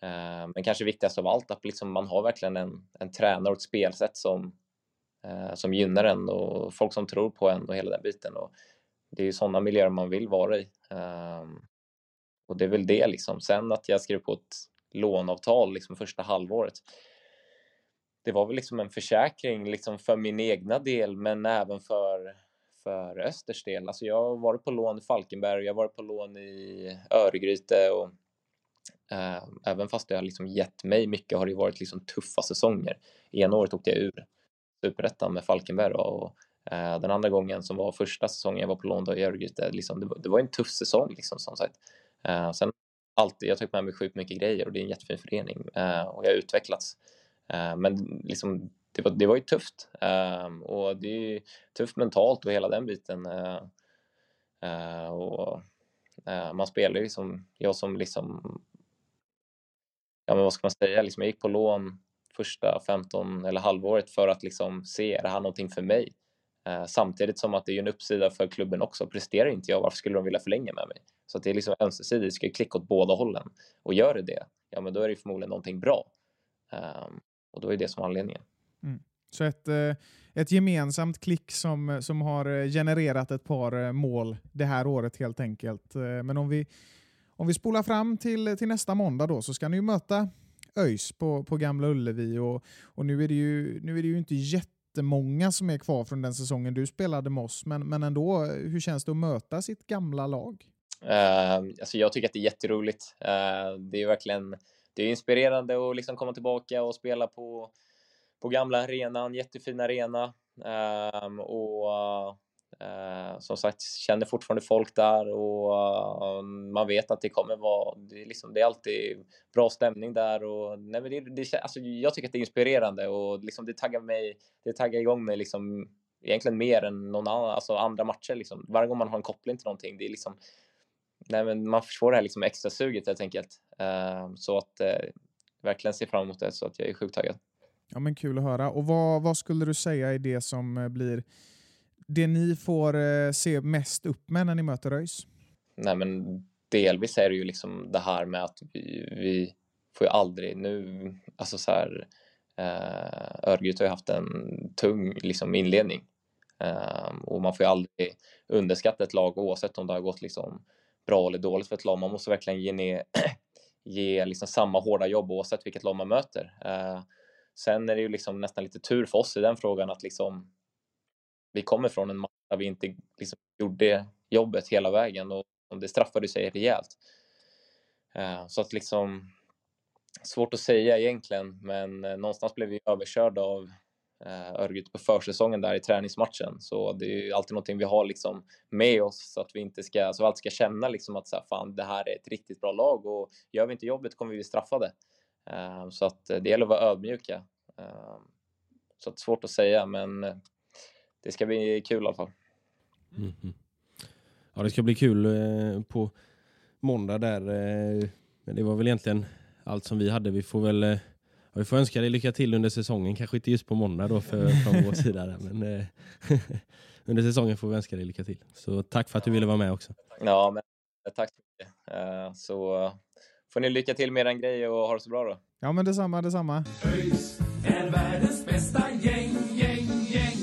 Eh, men kanske viktigast av allt att liksom man har verkligen en, en tränare och ett spelsätt som, som gynnar en och folk som tror på en och hela den biten. Och det är ju sådana miljöer man vill vara i. Och det är väl det liksom. Sen att jag skrev på ett lånavtal liksom första halvåret. Det var väl liksom en försäkring liksom för min egna del men även för, för Östers del. Alltså jag har varit på lån i Falkenberg, jag har varit på lån i Örgryte och Uh, även fast det har liksom gett mig mycket har det varit liksom tuffa säsonger. Ena året åkte jag ur Superettan med Falkenberg och uh, den andra gången som var första säsongen jag var på lån då i Örgryte, liksom, det, det, var en tuff säsong liksom som sagt. Uh, sen alltid, jag tagit med mig sjukt mycket grejer och det är en jättefin förening och jag har utvecklats. Eh, men liksom, det var, det var ju tufft eh, och det är tufft mentalt och hela den biten. Eh, och man spelar ju som, jag som liksom ja men vad ska man säga, liksom jag gick på lån första 15 eller halvåret för att liksom se, är det här någonting för mig? Samtidigt som att det är en uppsida för klubben också. Presterar inte jag, varför skulle de vilja förlänga med mig? Så att det är liksom ömsesidigt, det ska klicka åt båda hållen. Och gör det det, ja men då är det förmodligen någonting bra. Um, och då är det som anledningen. Mm. Så ett, eh, ett gemensamt klick som, som har eh, genererat ett par mål det här året helt enkelt. Men om vi om vi spolar fram till, till nästa måndag då så ska ni ju möta ÖIS på, på Gamla Ullevi och, och nu, är det ju, nu är det ju inte jättemånga som är kvar från den säsongen du spelade med oss, men, men ändå, hur känns det att möta sitt gamla lag? Uh, alltså jag tycker att det är jätteroligt. Uh, det är verkligen det är inspirerande att liksom komma tillbaka och spela på, på gamla arenan, jättefin arena. Um, och uh, som sagt, känner fortfarande folk där och uh, man vet att det kommer vara, det är, liksom, det är alltid bra stämning där och nej, men det, det, alltså, jag tycker att det är inspirerande och liksom, det taggar mig, det taggar igång mig liksom egentligen mer än någon annan, alltså andra matcher liksom. Varje gång man har en koppling till någonting, det är liksom, nej men man får det här liksom extra suget helt enkelt. Uh, så att uh, verkligen se fram emot det så att jag är sjukt taggad. Ja men kul att höra. Och vad, vad skulle du säga är det som blir det ni får eh, se mest upp med när ni möter ÖIS? Nej, men delvis är det ju liksom det här med att vi, vi får ju aldrig nu, alltså så här, eh, Örgryte har ju haft en tung liksom, inledning eh, och man får ju aldrig underskatta ett lag oavsett om det har gått liksom bra eller dåligt för ett lag. Man måste verkligen ge, ner, ge liksom samma hårda jobb oavsett vilket lag man möter. Eh, sen är det ju liksom nästan lite tur för oss i den frågan att liksom vi kommer från en match där vi inte liksom gjorde jobbet hela vägen och det straffade sig rejält. Eh, så att liksom svårt att säga egentligen, men eh, någonstans blev vi överkörda av Eh, Örgryte på försäsongen där i träningsmatchen. Så det är ju alltid någonting vi har liksom med oss så att vi inte ska, så vi alltid ska känna liksom att så här, fan, det här är ett riktigt bra lag och gör vi inte jobbet kommer vi bli straffade. Eh, så att det gäller att vara ödmjuka. Eh, så att svårt att säga, men det ska bli kul i alla fall. Mhm. Ja, det ska bli kul på måndag där. Men det var väl egentligen allt som vi hade. Vi får väl eh, vi får önska dig lycka till under säsongen. Kanske inte just på måndag då för, från vår sida. Där, men eh, under säsongen får vi önska dig lycka till. Så tack för att du ville vara med också. Ja, men tack så mycket. Eh, Så får ni lycka till med er grej och ha det så bra då. Ja, men detsamma, detsamma. ÖIS är världens bästa gäng, gäng, gäng.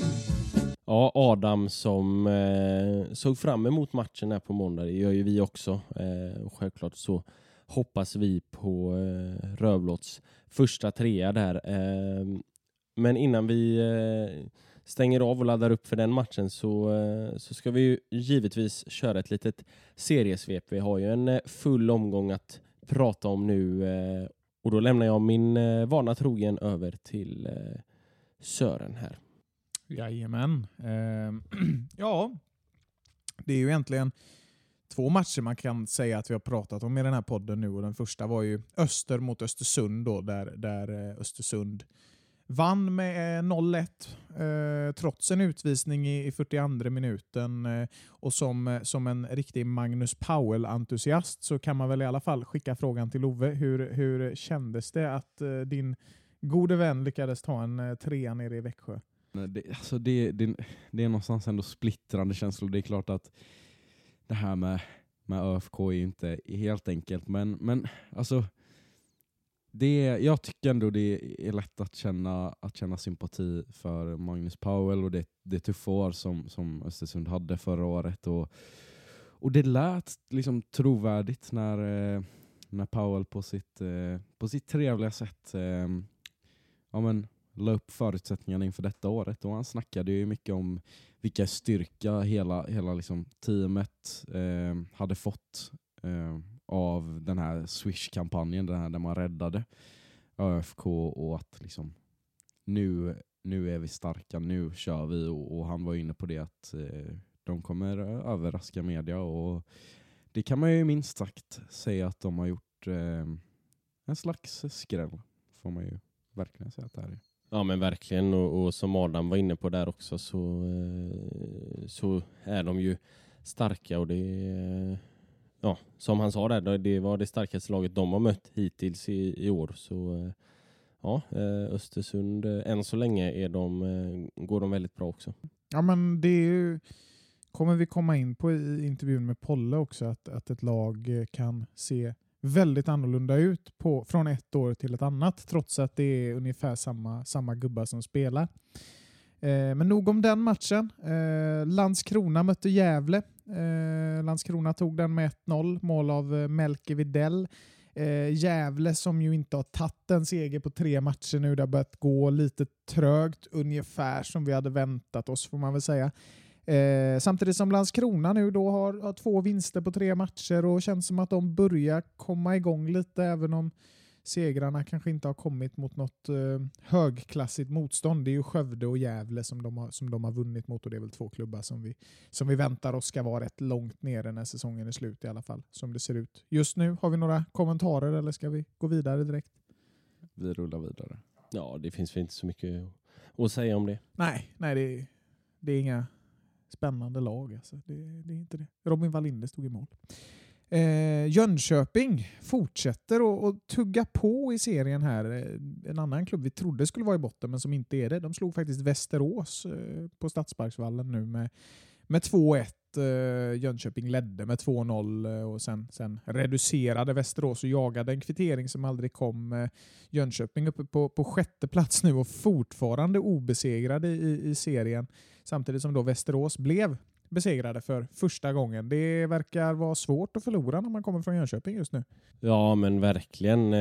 Ja, Adam som eh, såg fram emot matchen här på måndag, det gör ju vi också. Eh, och självklart så hoppas vi på eh, Rövlotts första trea där. Ehm, men innan vi eh, stänger av och laddar upp för den matchen så, eh, så ska vi ju givetvis köra ett litet seriesvep. Vi har ju en eh, full omgång att prata om nu och då lämnar jag min vana trogen över till Sören här. Jajamän. Ehm, ja, det är ju egentligen två matcher man kan säga att vi har pratat om i den här podden nu. Och den första var ju Öster mot Östersund då, där, där eh, Östersund vann med eh, 0-1 eh, trots en utvisning i, i 42 minuten. Eh, och som, eh, som en riktig Magnus Powell-entusiast så kan man väl i alla fall skicka frågan till Ove. Hur, hur kändes det att eh, din gode vän lyckades ta en eh, trea nere i Växjö? Det, alltså det, det, det är någonstans ändå splittrande känslor. Det är klart att det här med, med ÖFK är ju inte helt enkelt, men, men alltså det, jag tycker ändå det är lätt att känna, att känna sympati för Magnus Powell och det, det tuffa år som, som Östersund hade förra året. Och, och det lät liksom trovärdigt när, eh, när Powell på sitt, eh, på sitt trevliga sätt eh, ja, men, la upp förutsättningarna inför detta året. Och han snackade ju mycket om vilka styrka hela, hela liksom teamet eh, hade fått eh, av den här Swish-kampanjen, den här där man räddade ÖFK och att liksom nu, nu är vi starka, nu kör vi och, och han var inne på det att eh, de kommer överraska media och det kan man ju minst sagt säga att de har gjort eh, en slags skräll, får man ju verkligen säga att det här är. Ja men verkligen och, och som Adam var inne på där också så, eh, så är de ju starka och det ja, som han sa där, det- var det starkaste laget de har mött hittills i, i år. Så eh, ja, eh, Östersund, än så länge är de, går de väldigt bra också. Ja, men det är ju, kommer vi komma in på i intervjun med Polle också, att, att ett lag kan se väldigt annorlunda ut på, från ett år till ett annat, trots att det är ungefär samma, samma gubbar som spelar. Eh, men nog om den matchen. Eh, Landskrona mötte Gävle. Eh, Landskrona tog den med 1-0, mål av eh, Melke Videll. Eh, Gävle som ju inte har tagit en seger på tre matcher nu. Det har börjat gå lite trögt, ungefär som vi hade väntat oss får man väl säga. Eh, samtidigt som Landskrona nu då har, har två vinster på tre matcher och känns som att de börjar komma igång lite även om segrarna kanske inte har kommit mot något eh, högklassigt motstånd. Det är ju Skövde och Gävle som de, har, som de har vunnit mot och det är väl två klubbar som vi, som vi väntar oss ska vara rätt långt nere när säsongen är slut i alla fall, som det ser ut. Just nu, har vi några kommentarer eller ska vi gå vidare direkt? Vi rullar vidare. Ja, det finns väl inte så mycket att säga om det. Nej, nej det, det är inga spännande lag. Alltså. Det, det är inte det. Robin Wallinder stod i mål. Eh, Jönköping fortsätter att- tugga på i serien här. Eh, en annan klubb vi trodde skulle vara i botten men som inte är det. De slog faktiskt Västerås eh, på Stadsparksvallen nu med, med 2-1. Eh, Jönköping ledde med 2-0 eh, och sen, sen reducerade Västerås och jagade en kvittering som aldrig kom. Eh, Jönköping uppe på, på sjätte plats nu och fortfarande obesegrade i, i serien. Samtidigt som då Västerås blev besegrade för första gången. Det verkar vara svårt att förlora när man kommer från Jönköping just nu. Ja men verkligen. Eh,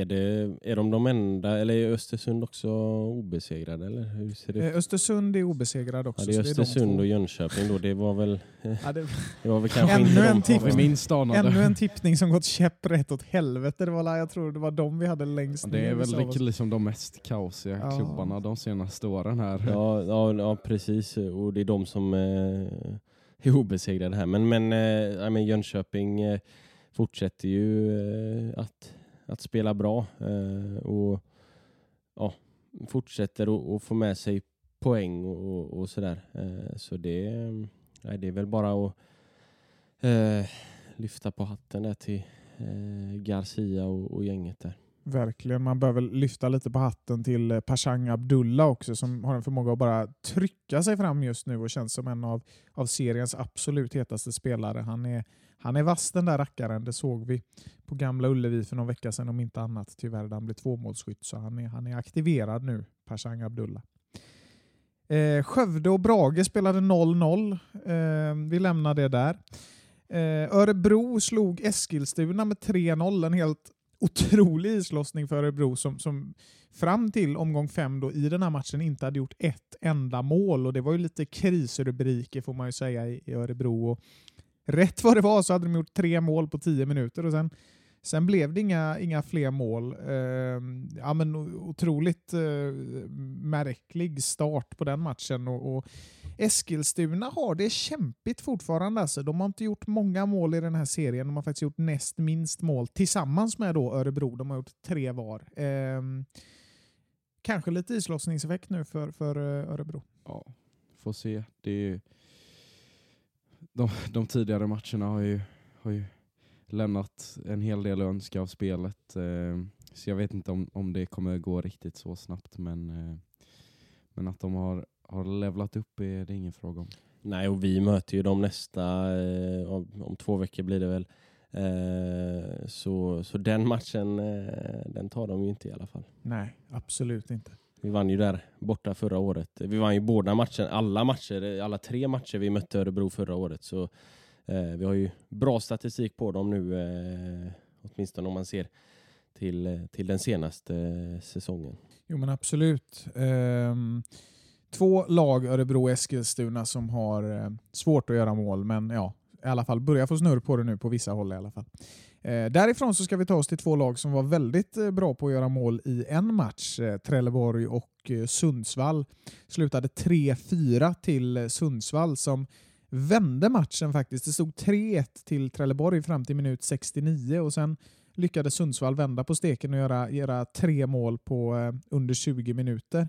Är, det, är de de enda, eller är Östersund också obesegrade eller hur ser det ut? Eh, Östersund är obesegrad också. Ja, det är Östersund två. och Jönköping då. Det var väl, Ja, det, det var väl kanske Ännu inte en de tipp. Vi minst ännu en tippning som gått käpprätt åt helvete. Det var, jag tror det var de vi hade längst Ja, Det är väl liksom de mest kaosiga Ja. klubbarna de senaste åren här. Ja, ja, ja, precis. Och det är de som eh, är obesegrade här. Men, men, eh, men Jönköping eh, fortsätter ju eh, att, att spela bra eh, och ja, fortsätter att- få med sig poäng och, och, och sådär. Eh, så det, eh, nej, det är väl bara att eh, lyfta på hatten där till eh, Garcia och, och gänget där. Verkligen. Man behöver lyfta lite på hatten till eh, Pashang Abdullah också som har en förmåga att bara trycka sig fram just nu och känns som en av, av seriens absolut hetaste spelare. Han är, han är vass den där rackaren, det såg vi på Gamla Ullevi för någon vecka sedan om inte annat. Tyvärr där han blev tvåmålsskytt så han är, han är aktiverad nu, Pashang Abdullah. Eh, Skövde och Brage spelade 0-0. Eh, vi lämnar det där. Eh, Örebro slog Eskilstuna med 3-0. En helt otrolig islossning för Örebro som, som fram till omgång fem då i den här matchen inte hade gjort ett enda mål. Och Det var ju lite krisrubriker får man ju säga i, i Örebro. Och rätt vad det var så hade de gjort tre mål på tio minuter och sen, sen blev det inga, inga fler mål. Eh, ja, men otroligt eh, märklig start på den matchen. och, och Eskilstuna har det kämpigt fortfarande. Alltså. De har inte gjort många mål i den här serien. De har faktiskt gjort näst minst mål tillsammans med då Örebro. De har gjort tre var. Eh, kanske lite islossningseffekt nu för, för eh, Örebro. Ja, får se. Det är ju, de, de tidigare matcherna har ju, har ju lämnat en hel del att önska av spelet. Eh, så jag vet inte om, om det kommer gå riktigt så snabbt. Men, eh, men att de har, har levlat upp är det ingen fråga om. Nej, och vi möter ju dem nästa, eh, om, om två veckor blir det väl. Eh, så, så den matchen, eh, den tar de ju inte i alla fall. Nej, absolut inte. Vi vann ju där borta förra året. Vi vann ju båda matcherna, alla matcher, alla tre matcher vi mötte Örebro förra året. Så eh, vi har ju bra statistik på dem nu, eh, åtminstone om man ser till, eh, till den senaste eh, säsongen. Jo men absolut. Ehm, två lag, Örebro och Eskilstuna, som har eh, svårt att göra mål, men ja, i alla fall börjar få snurr på det nu på vissa håll i alla fall. Eh, därifrån så ska vi ta oss till två lag som var väldigt eh, bra på att göra mål i en match. Eh, Trelleborg och eh, Sundsvall slutade 3-4 till eh, Sundsvall som vände matchen faktiskt. Det stod 3-1 till Trelleborg fram till minut 69 och sen lyckades Sundsvall vända på steken och göra, göra tre mål på eh, under 20 minuter.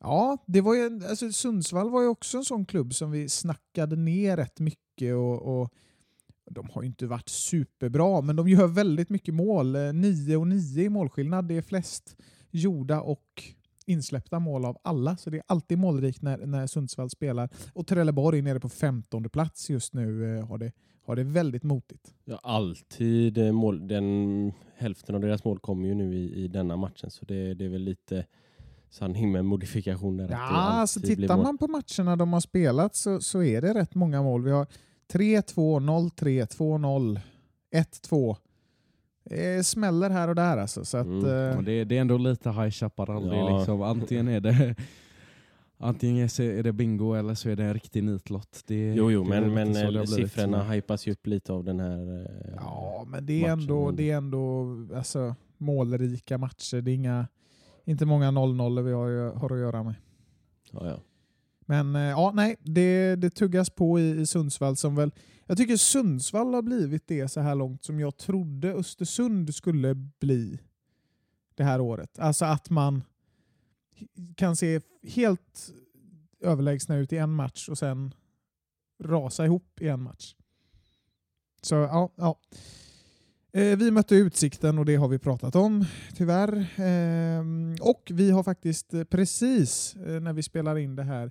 Ja, det var ju, alltså Sundsvall var ju också en sån klubb som vi snackade ner rätt mycket och, och de har ju inte varit superbra, men de gör väldigt mycket mål. Eh, 9 och 9 i målskillnad. Det är flest gjorda och insläppta mål av alla, så det är alltid målrikt när, när Sundsvall spelar. Och Trelleborg nere på 15 plats just nu eh, har det, har det väldigt motigt. Ja, alltid eh, mål. Den, hälften av deras mål kommer ju nu i, i denna matchen, så det, det är väl lite sanning med modifikation där. att det Ja, alltså tittar man på matcherna de har spelat så, så är det rätt många mål. Vi har 3-2, 0-3, 2-0, 1-2. Det smäller här och där alltså. Så att, Mm. eh, Och det, det är ändå lite High Chaparral. Ja. liksom, antingen är det Antingen är det bingo eller så är det en riktig nitlott. Det, Jo, jo, det men, men det eh, blivit. siffrorna hypas ju upp lite av den här... eh, ja, men det är matchen, ändå, det är ändå alltså, målrika matcher. Det är inga, inte många 0-0 vi har, har att göra med. Ja, ja. Men eh, ja, nej, det, det tuggas på i, i Sundsvall som väl... Jag tycker Sundsvall har blivit det så här långt som jag trodde Östersund skulle bli det här året. Alltså att man kan se helt överlägsna ut i en match och sen rasa ihop i en match. Så ja, ja. Eh, vi mötte Utsikten och det har vi pratat om, tyvärr. Ehm, och vi har faktiskt eh, precis eh, när vi spelar in det här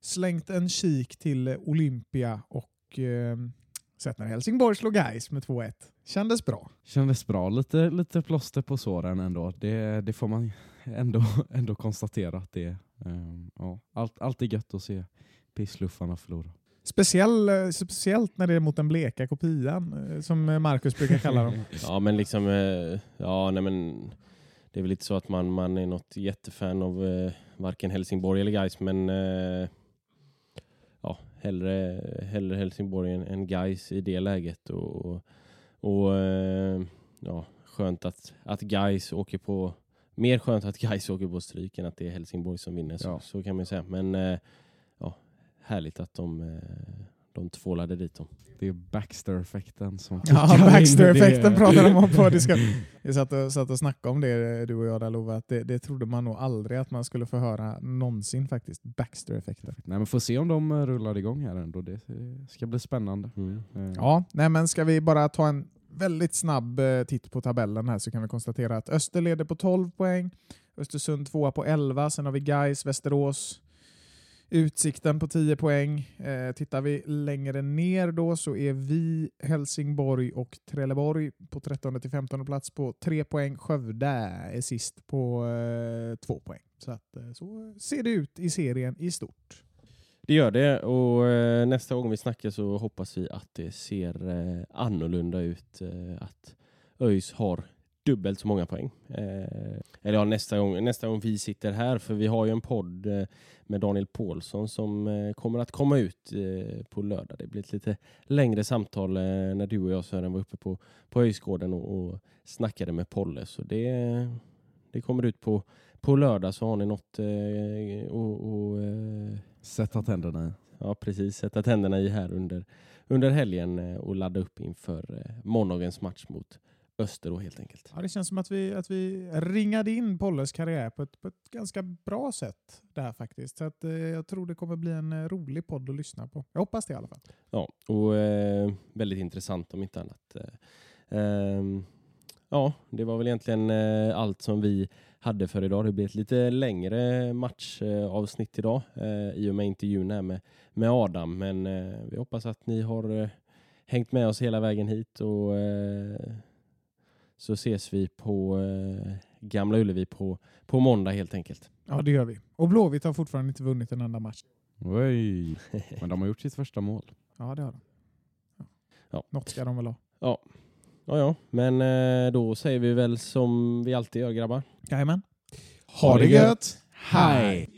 slängt en kik till Olympia och ehm, sett när Helsingborg slog Gais med 2-1. Kändes bra. Kändes bra. Lite, lite plåster på såren ändå. Det, det får man ändå, ändå konstatera att det är. Um, ja, allt, alltid gött att se pissluffarna förlora. Speciell, eh, speciellt när det är mot den bleka kopian, eh, som eh, Marcus brukar kalla dem. ja, men liksom... Ja, nej men... Det är väl inte så att man, man är något jättefan av eh, varken Helsingborg eller Gais, men... Eh, ja, hellre, hellre Helsingborg än, än Gais i det läget. Och, och, eh, ja, skönt att, att Gais åker på... Mer skönt att Gais åker på stryk än att det är Helsingborg som vinner, så, Ja. så kan man ju säga. Men härligt att de, eh, de tvålade dit dem. Det är Baxter-effekten som Ja. Baxter-effekten pratade de om på. Vi satt och, satt och snackade om det, du och jag där Love, att det, det trodde man nog aldrig att man skulle få höra någonsin faktiskt. Baxter-effekten. Nej, men får se om de eh, rullar igång här ändå. Det eh, ska bli spännande. Mm. Eh, Ja, nej men ska vi bara ta en väldigt snabb eh, titt på tabellen här så kan vi konstatera att Öster leder på 12 poäng, Östersund tvåa på 11, sen har vi Gais, Västerås, Utsikten på 10 poäng. Eh, tittar vi längre ner då så är vi, Helsingborg och Trelleborg på 13 till 15 plats på 3 poäng. Skövde är sist på eh, 2 poäng. Så, att, eh, så ser det ut i serien i stort. Det gör det och eh, nästa gång vi snackar så hoppas vi att det ser eh, annorlunda ut. Eh, att ÖIS har dubbelt så många poäng. Eh, eller ja, nästa gång, nästa gång vi sitter här för vi har ju en podd eh, med Daniel Paulsson som eh, kommer att komma ut eh, på lördag. Det blir ett lite längre samtal eh, när du och jag Sören var uppe på, på Öjsgården och, och snackade med Polle. Så det, det kommer ut på, på lördag så har ni något eh, och, och eh, Sätta tänderna i. Ja, precis. Sätta tänderna i här under, under helgen och ladda upp inför eh, måndagens match mot Öster då helt enkelt. Ja, det känns som att vi, att vi ringade in Polles karriär på ett, på ett ganska bra sätt där faktiskt. Så att, eh, jag tror det kommer bli en eh, rolig podd att lyssna på. Jag hoppas det i alla fall. Ja, och eh, väldigt intressant om inte annat. Eh, ehm, ja, det var väl egentligen eh, allt som vi hade för idag. Det blir ett lite längre matchavsnitt idag eh, i och med intervjun här med, med Adam. Men vi hoppas att ni har hängt med oss hela vägen hit och så ses vi på eh, Gamla Ullevi på, på måndag helt enkelt. Ja, det gör vi. Och Blåvitt har fortfarande inte vunnit en enda match. Oj. Men de har gjort sitt första mål. Ja, det har de. Ja. Ja. Något ska de väl ha. Ja, ja, ja. men eh, då säger vi väl som vi alltid gör grabbar. Jajamän. Ha det gött. Hej!